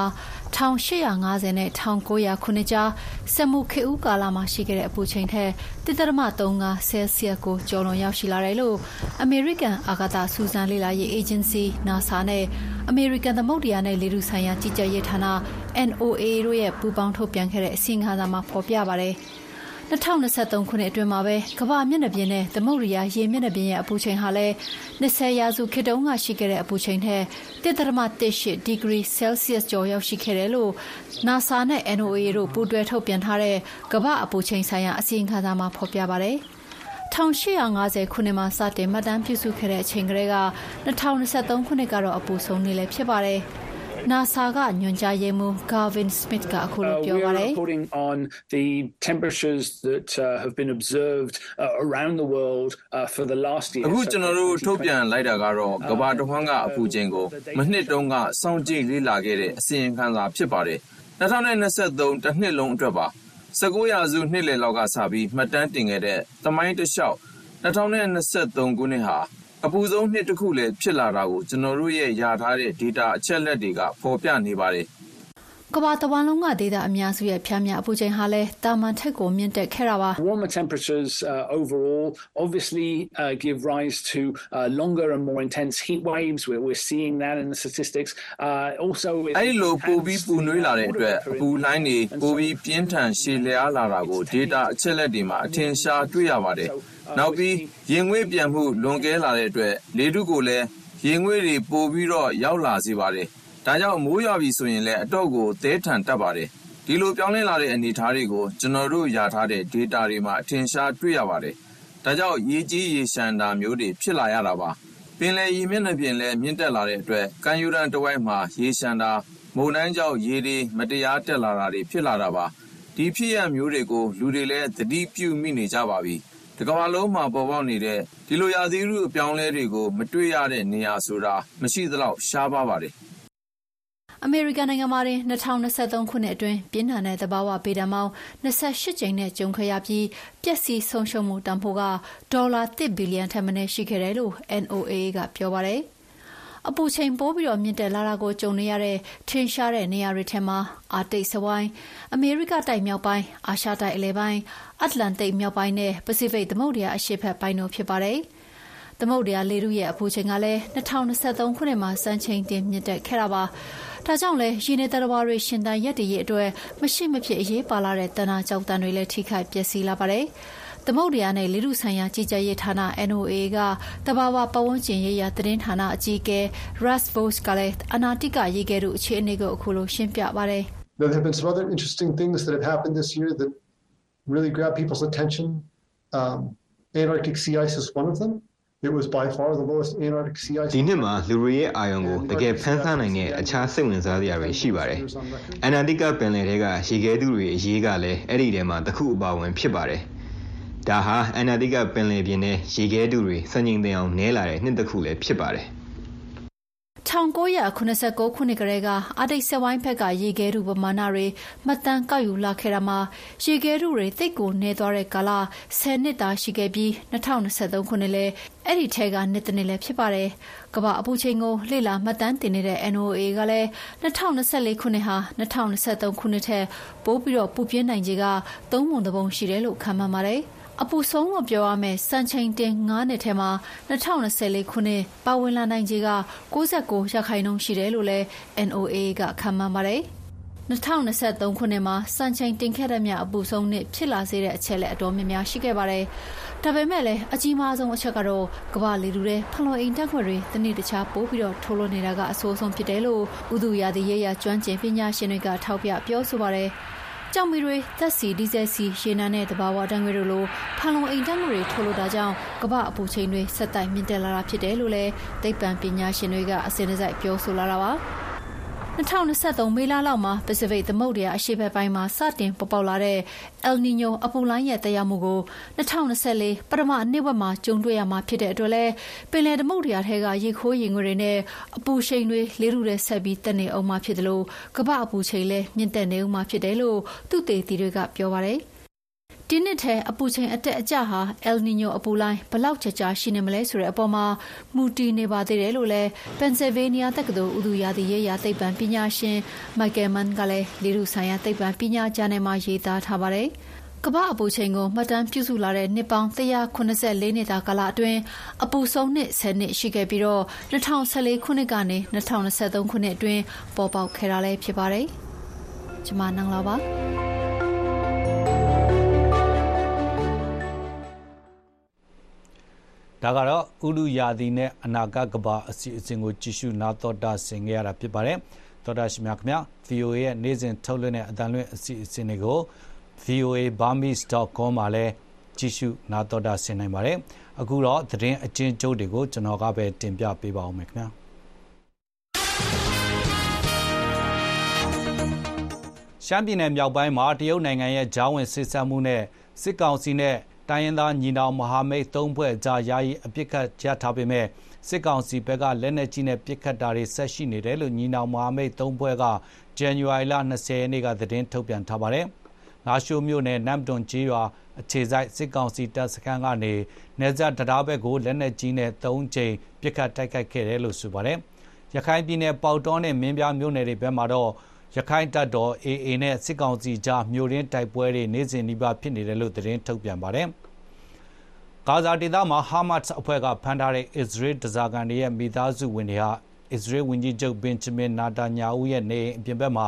1850နဲ့1900ခုနှစ်ကြားစက်မှုခေဦးကာလမှာရှိခဲ့တဲ့အပူချိန်ထက်1.35ဆဲလ်စီယပ်ကိုကျော်လွန်ရောက်ရှိလာတယ်လို့အမေရိကန်အာကာသစူးစမ်းလေ့လာရေးအေဂျင်စီ NASA နဲ့အမေရိကန်သမုဒ္ဒရာနဲ့လေထုဆိုင်ရာကြီးကြပ်ရေးဌာန NOAA တို့ရဲ့ပူးပေါင်းထုတ်ပြန်ခဲ့တဲ့အစီအငါစာမှာဖော်ပြပါတယ်။ 2023ခုနှစ်အတွင်းမှာပဲကမ္ဘာမျက်နှာပြင်နဲ့သမုဒ္ဒရာရေမျက်နှာပြင်ရဲ့အပူချိန်ဟာလည်း20ရာစုခေတ်တုန်းကရှိခဲ့တဲ့အပူချိန်ထက်1.18ဒီဂရီဆဲလ်စီယပ်ကျော်ရောက်ရှိခဲ့တယ်လို့ NASA နဲ့ NOAA တို့ပူးတွဲထုတ်ပြန်ထားတဲ့ကမ္ဘာအပူချိန်ဆိုင်ရာအစီရင်ခံစာမှာဖော်ပြပါတယ်။1850ခုနှစ်မှာစတင်မှတ်တမ်းပြုစုခဲ့တဲ့အချိန်ကလေးက2023ခုနှစ်ကတော့အပူဆုံးနေလည်းဖြစ်ပါတယ်။ NASA ကညွှန်ကြားရေးမှူး Gavin Smith ကအခုလိုပြောပါတယ် reporting on the temperatures that uh, have been observed uh, around the world uh, for the last year အခုကျွန်တော်တို့ထုတ်ပြန်လိုက်တာကတော့ကမ္ဘာတစ်ဝန်းကအပူချိန်ကိုမနှစ်တုန်းကစောင့်ကြည့်လေ့လာခဲ့တဲ့အစီရင်ခံစာဖြစ်ပါတယ်2023တစ်နှစ်လုံးအတွက်ပါ19ရာစုနှစ်လယ်လောက်ကစပြီးမှတ်တမ်းတင်ခဲ့တဲ့သမိုင်းတလျှောက်2023ခုနှစ်ဟာ အပူဆုံးနှစ်တစ်ခုလည်း ဖြစ်လာတာကို ကျွန်တော်တို့ရဲ့ ရထားတဲ့ data အချက်လက်တွေက ဖော်ပြနေပါတယ် ကဘာတဝမ်းလုံးကဒေတာအများစုရဲ့ဖြမ်းမြအပူချိန်ဟာလည်းတာမန်ထက်ကိုမြင့်တက်ခဲ့တာပါ warmer temperatures uh, overall obviously uh, give rise to uh, longer and more intense heat waves we're we're seeing that in the statistics uh, also အဲ့လိုပိုပြီးပူနွေးလာတဲ့အတွက်အပူလိုင်းတွေပိုပြီးပြင်းထန်ရှည်လျားလာတာကို data အချက်လက်တွေမှာအထင်ရှားတွေ့ရပါတယ်နောက်ပြီးရင်ငွေ့ပြန်မှုလွန်ကဲလာတဲ့အတွက်လေထုကိုလည်းရင်ငွေ့တွေပိုပြီးတော့ရောက်လာစေပါတယ်။ ဒါကြောင့်မိုးရွာပြီဆိုရင်လည်းအတော့ကိုသဲထန်တတ်ပါတယ်။ဒီလိုပြောင်းလဲလာတဲ့အနေအထားတွေကိုကျွန်တော်တို့ရထားတဲ့ data တွေမှာအထင်ရှားတွေ့ရပါတယ်။ဒါကြောင့်ရေကြီးရေရှမ်းတာမျိုးတွေဖြစ်လာရတာပါ။ပင်လယ်ရေမျက်နှာပြင်လည်းမြင့်တက်လာတဲ့အတွက်ကမ်းရိုးတန်းတစ်ဝိုက်မှာရေရှမ်းတာမုန်တိုင်းကြောင့်ရေတွေမတရားတက်လာတာတွေဖြစ်လာတာပါ။ဒီဖြစ်ရမျိုးတွေကိုလူတွေလည်းသတိပြုမိနေကြပါပြီ။တကမ္ဘာလုံးမှာပေါ်ပေါက်နေတဲ့ဒီလိုရာသီဥတုအပြောင်းအလဲတွေကိုမတွေ့ရတဲ့နေရာဆိုတာမရှိသလောက်ရှားပါးပါတယ် အမေရိကန်နိုင်ငံမှာတင်2023ခုနှစ်အတွင်း ပြင်းထန်တဲ့ သဘာဝဘေးဒဏ်ပေါင်း28ကြိမ်နဲ့ ကြုံခဲ့ရပြီး ပျက်စီးဆုံးရှုံးမှုတန်ဖိုးက ဒေါ်လာ1ဘီလီယံထက်မနည်း ရှိခဲ့တယ်လို့ NOAA က ပြောပါတယ်။အပူချိန် ပိုးပြီးတော့မြင့်တက်လာတာကို ကြုံနေရတဲ့ ထင်ရှားတဲ့နေရာတွေထဲမှာ အာတိတ်စဝိုင်း အမေရိကတိုက်မြောက်ပိုင်း အာရှတိုက်အလယ်ပိုင်း အတ္တလန်တိတ်မြောက်ပိုင်းနဲ့ ပစိဖိတ်သမုဒ္ဒရာ အရှေ့ဘက်ပိုင်းတို့ ဖြစ်ပါတယ်။သမုဒ္ဒရာလေထုရဲ့ အပူချိန်ကလည်း2023ခုနှစ်မှာ စံချိန်တင်မြင့်တက်ခဲ့တာပါ။ ဒါကြောင့်လဲရင်းနေတဲ့တော်တွေရှင်တန်ရက်တည်ရဲ့အတွက်မရှိမဖြစ်အရေးပါလာတဲ့တဏှာကြောက်တန်တွေလည်းထိခိုက်ပျက်စီးလာပါတယ်။သမုဒ္ဒရာနဲ့လေထုဆိုင်ရာကြီးကြပ်ရေးဌာန NOA ကတဘာဝပတ်ဝန်းကျင်ရေးရာသတင်းဌာနအကြီးအကဲ Russ Vos ကလည်းအနာတိကရေးကဲတို့အခြေအနေကိုအခုလိုရှင်းပြပါတယ်။ There have been some other interesting things that have happened this year that really grabbed people's attention. Um, Antarctic sea ice is one of them. It was by far the lowest Antarctic sea ice. ဒီနှစ်မှာလူတွေရဲ့အာရုံကိုတကယ်ဖန်ဆန်းနိုင်တဲ့အခြားစိတ်ဝင်စားစရာတွေရှိပါတယ်။အန္တာတိကပင်လယ်ထဲကရေခဲသူတွေအရေးကလည်းအဲ့ဒီထဲမှာတစ်ခုအပါဝင်ဖြစ်ပါတယ်။ဒါဟာအန္တာတိကပင်လယ်ပြင်ထဲရေခဲသူတွေစံချိန်တင်အောင်နဲလာတဲ့နှစ်တစ်ခုလည်းဖြစ်ပါတယ်။ 1989ခုနှစ်ကတည်းကအာတိတ်ဆက်ဝိုင်းဘက်ကရေခဲတုပမာဏတွေမှတ်တမ်းကောက်ယူလာခဲ့တာမှာရေခဲတုတွေသိပ်ကိုနေသွားတဲ့ကာလ10နှစ်သာရှိခဲ့ပြီး2023ခုနှစ်လဲအဲ့ဒီထဲကနှစ်တနည်းလည်းဖြစ်ပါတယ်။ကမ္ဘာအပူချိန်ကိုလေ့လာမှတ်တမ်းတင်နေတဲ့ NOA ကလည်း2024ခုနှစ်ဟာ2023ခုနှစ်ထက်ပိုပြီးတော့ပူပြင်းနိုင်ခြေကသုံးပုံတစ်ပုံရှိတယ်လို့ခန့်မှန်းပါတယ်။ အပူဆုံးလို့ပြောရမယ့် စံချိန်တင်9နှစ်ထဲမှာ2024ခုနှစ် ပါဝင်လာနိုင်ခြေက69ရာခိုင်နှုန်းရှိတယ်လို့လည်း NOA ကခန့်မှန်းပါတယ်။2023ခုနှစ်မှာ စံချိန်တင်ခဲ့တဲ့မြအပူဆုံးနှစ်ဖြစ်လာစေတဲ့အချက်လက် အတော်များများ ရှိခဲ့ပါတယ်။ဒါပေမဲ့လည်း အကြီးမားဆုံးအချက်ကတော့ ကမ္ဘာလေထုထဲဖလွန်အိမ်တက်ခွက်တွေ တနေ့တခြား ပိုးပြီးတော့ထိုးလွှင့်နေတာက အဆိုးဆုံးဖြစ်တယ်လို့ဥဒုရာသီရေးရာ ကျွမ်းကျင်ပညာရှင်တွေက ထောက်ပြပြောဆိုပါတယ်။ ကြောင်မီတွေသက်စီဒီဇယ်စီရေနံနဲ့တဘာဝတံငွေတို့လိုဖန်လုံအိမ်ဓာတ်ငွေတွေထုတ်လို့တာကြောင့်ကမ္ဘာအပူချိန်တွေဆက်တိုက်မြင့်တက်လာတာဖြစ်တယ်လို့လည်းသိပ္ပံပညာရှင်တွေက အစဉ်အစိုက်ပြောဆိုလာတာပါ။ 2023မေလလောက်မှာ ပစိဖိတ်သမုဒ္ဒရာအရှေ့ဘက်ပိုင်းမှာ စတင်ပေါ်ပေါက်လာတဲ့ El Niño အပူလိုင်းရဲ့တရားမှုကို2024ပထမနှစ်ဝက်မှာ ကြုံတွေ့ရမှာဖြစ်တဲ့အတွက်လည်း ပင်လယ်သမုဒ္ဒရာထဲက ရေခိုးရေငွေတွေနဲ့ အပူရှိန်တွေ လေးထုထဲဆက်ပြီးတက်နေအောင်မှာဖြစ်တယ်လို့ကမ္ဘာအပူချိန်လည်း မြင့်တက်နေအောင်မှာဖြစ်တယ်လို့သူတေသီတွေက ပြောပါတယ်။ ဒီနှစ်ထဲအပူချိန်အတက်အကျဟာ El Niño အပူလိုင်းဘလောက်ကြာကြာရှိနေမလဲဆိုတဲ့အပေါ်မှာမူတည်နေပါသေးတယ်လို့လည်း Pennsylvania တက္ကသိုလ်ဥတုရာသီရေးရာသိပ္ပံပညာရှင် Michael Mann ကလည်းလေထုဆိုင်ရာသိပ္ပံပညာကျမ်းထဲမှာရေးသားထားပါတယ်။ကမ္ဘာအပူချိန်ကိုမှတ်တမ်းပြုစုလာတဲ့နှစ်ပေါင်း184နှစ်တာကာလအတွင်းအပူဆုံးနှစ်10နှစ်ရှိခဲ့ပြီးတော့2014ခုနှစ်ကနေ2023ခုနှစ်အတွင်းပေါ်ပေါက်ခဲ့တာလည်းဖြစ်ပါတယ်။ကျွန်မနန်းလာပါ ဒါကတော့ဥဒုယာသီနဲ့အနာဂတ်ကဘာအစီအစဉ်ကိုကြည့်ရှုနာတော်တာဆင်ကြရတာဖြစ်ပါတယ်တော်တာရှင်များခင်ဗျာ VOA ရဲ့နေ့စဉ်ထုတ်လွှင့်တဲ့အတန်လွင့်အစီအစဉ်တွေကို voaburmese.com မှာလည်းကြည့်ရှုနာတော်တာဆင်နိုင်ပါတယ်အခုတော့သတင်းအချင်းကျုပ်တွေကိုကျွန်တော်ကပဲတင်ပြပေးပါဦးမယ်ခင်ဗျာရှမ်းပြည်နယ်မြောက်ပိုင်းမှာတရုတ်နိုင်ငံရဲ့ဂျာဝင်စစ်ဆမှုနဲ့စစ်ကောင်စီနဲ့ တိုင်းရင်းသားညီနောင်မဟာမိတ်၃ဖွဲ့ကြား ယာယီအပစ်အခတ်ရပ်ထားပေမယ့် စစ်ကောင်စီဘက်က လက်နက်ကြီးနဲ့ ပစ်ခတ်တာတွေ ဆက်ရှိနေတယ်လို့ ညီနောင်မဟာမိတ် ၃ ဖွဲ့က ဇန်နဝါရီလ ၂၀ ရက်နေ့က သတင်းထုတ်ပြန်ထားပါတယ်။လားရှိုးမြို့နယ် နမ့်တွန်ကျေးရွာအခြေစိုက် စစ်ကောင်စီတပ်စခန်းကနေ နယ်စပ်တံတားဘက်ကို လက်နက်ကြီးနဲ့ ၃ ကြိမ် ပစ်ခတ်တိုက်ခိုက်ခဲ့တယ်လို့ ဆိုပါတယ်။ရခိုင်ပြည်နယ် ပေါက်တောနဲ့ မင်းပြားမြို့နယ်တွေဘက်မှာတော့ ရခိုင်တပ်တော် AA နဲ့စစ်ကောင်စီကြားမြို့ရင်းတိုက်ပွဲတွေနေ့စဉ်နီးပါးဖြစ်နေတယ်လို့သတင်းထုတ်ပြန်ပါတယ်။ဂါဇာဒေသမှာဟာမတ်စ်အဖွဲ့ကဖမ်းထားတဲ့အစ္စရေးဒဇာကန်တွေရဲ့မိသားစုဝင်တွေဟာအစ္စရေးဝန်ကြီးချုပ်ဘင်ဂျမင်နာတာညာဦးရဲ့နေအိမ်အပြင်ဘက်မှာ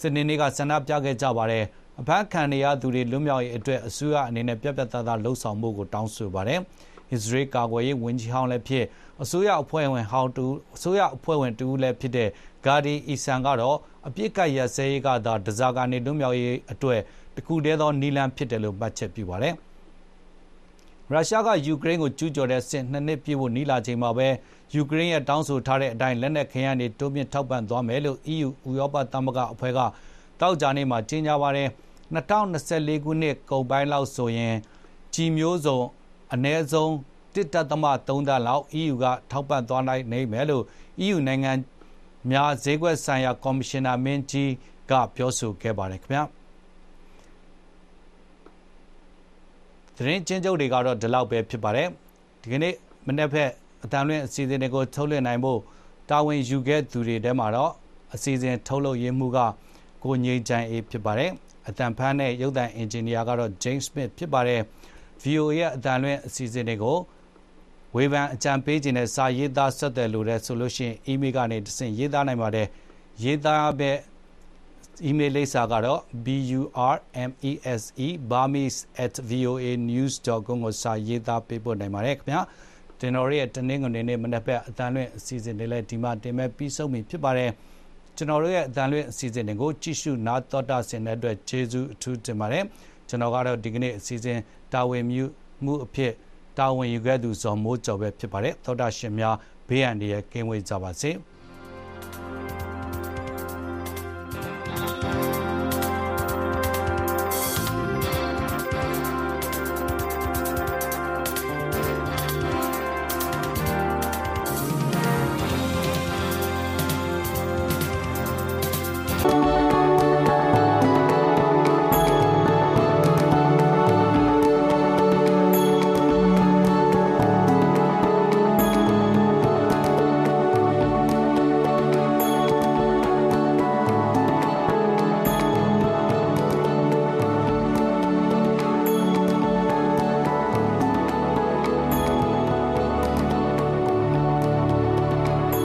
စနေနေ့ကဆန္ဒပြခဲ့ကြပါတယ်။အဖမ်းခံနေရသူတွေလွတ်မြောက်ရေးအတွက်အစိုးရအနေနဲ့ပြတ်ပြတ်သားသားလှုံ့ဆော်မှုကိုတောင်းဆိုပါတယ်။အစ္စရေးကာကွယ်ရေးဝန်ကြီးဟောင်းလည်းဖြစ်အစိုးရအဖွဲ့ဝင်ဟောင်းတူအစိုးရအဖွဲ့ဝင်တူလည်းဖြစ်တဲ့ဂါဒီအီဆန်ကတော့ အပြစ်ကရစဲရေးကသာဒဇာကနေလွတ်မြောက်ရေးအတွက်တခုတည်းသောနီလန်ဖြစ်တယ်လို့မှတ်ချက်ပြုပါတယ်။ရုရှားကယူကရိန်းကိုကျူးကျော်တဲ့စစ်နှစ်နှစ်ပြည့်ဖို့နီးလာချိန်မှာပဲယူကရိန်းရဲ့တောင်းဆိုထားတဲ့အတိုင်းလက်နက်ခဲယမ်းတွေတိုးမြင့်ထောက်ပံ့သွားမယ်လို့ EU ဥရောပသမဂ္ဂအဖွဲ့ကတောက်ကြနေမှာကြေညာပါတယ်2024ခုနှစ်ကုန်ပိုင်းလောက်ဆိုရင်ကြီးမျိုးစုံအ ਨੇ ဆုံး1.3တန်းလောက် EU ကထောက်ပံ့သွားနိုင်မယ်လို့ EU နိုင်ငံ များဈေးကွက်ဆိုင်ရာ ကော်မရှင်နာမင်းကြီးက ပြောဆိုခဲ့ပါတယ်ခင်ဗျာသတင်းချင်းချုပ်တွေကတော့ဒီလောက်ပဲဖြစ်ပါတယ်ဒီကနေ့မနေ့ဖက်အတန်လွင့်အစီအစဉ်တွေကိုထုတ်လွှင့်နိုင်ဖို့တာဝန်ယူခဲ့သူတွေထဲမှာတော့အစီအစဉ်ထုတ်လုပ်ရေးမှုကကိုငိမ့်ချန်အေးဖြစ်ပါတယ်အတန်ဖန်းနဲ့ရုပ်သံအင်ဂျင်နီယာကတော့ James Smith ဖြစ်ပါတယ် VOA ရဲ့အတန်လွင့်အစီအစဉ်တွေကို ဝေဖန်အကြံပေးခြင်းနဲ့စာရေးသားဆက်သွယ်လိုတဲ့ဆိုလို့ရှိရင် email ကနေတဆင့်ရေးသားနိုင်ပါတယ်ရေးသားပဲ email လိပ်စာကတော့ burmese burmese@voanews.com ကိုစာရေးသားပေးပို့နိုင်ပါတယ်ခင်ဗျာတင်တော်ရဲ့တနင်္ဂနွေနေ့မနက်ဘက်အတန်လွင့်အစီအစဉ်တွေလည်းဒီမှာတင်မဲ့ပြီးဆုံးပြီဖြစ်ပါတယ်ကျွန်တော်တို့ရဲ့အတန်လွင့်အစီအစဉ်တွေကိုကြည့်ရှုနားတော်တာဆင်တဲ့အတွက်ကျေးဇူးအထူးတင်ပါတယ်ကျွန်တော်ကတော့ဒီကနေ့အစီအစဉ်တာဝန်မြမှုအဖြစ် တာဝန်ယူခဲ့သူဇော်မိုးကျော်ပဲဖြစ်ပါတယ်သောတာရှင်များဘေးအန္တရာယ်ကင်းဝေးကြပါစေ။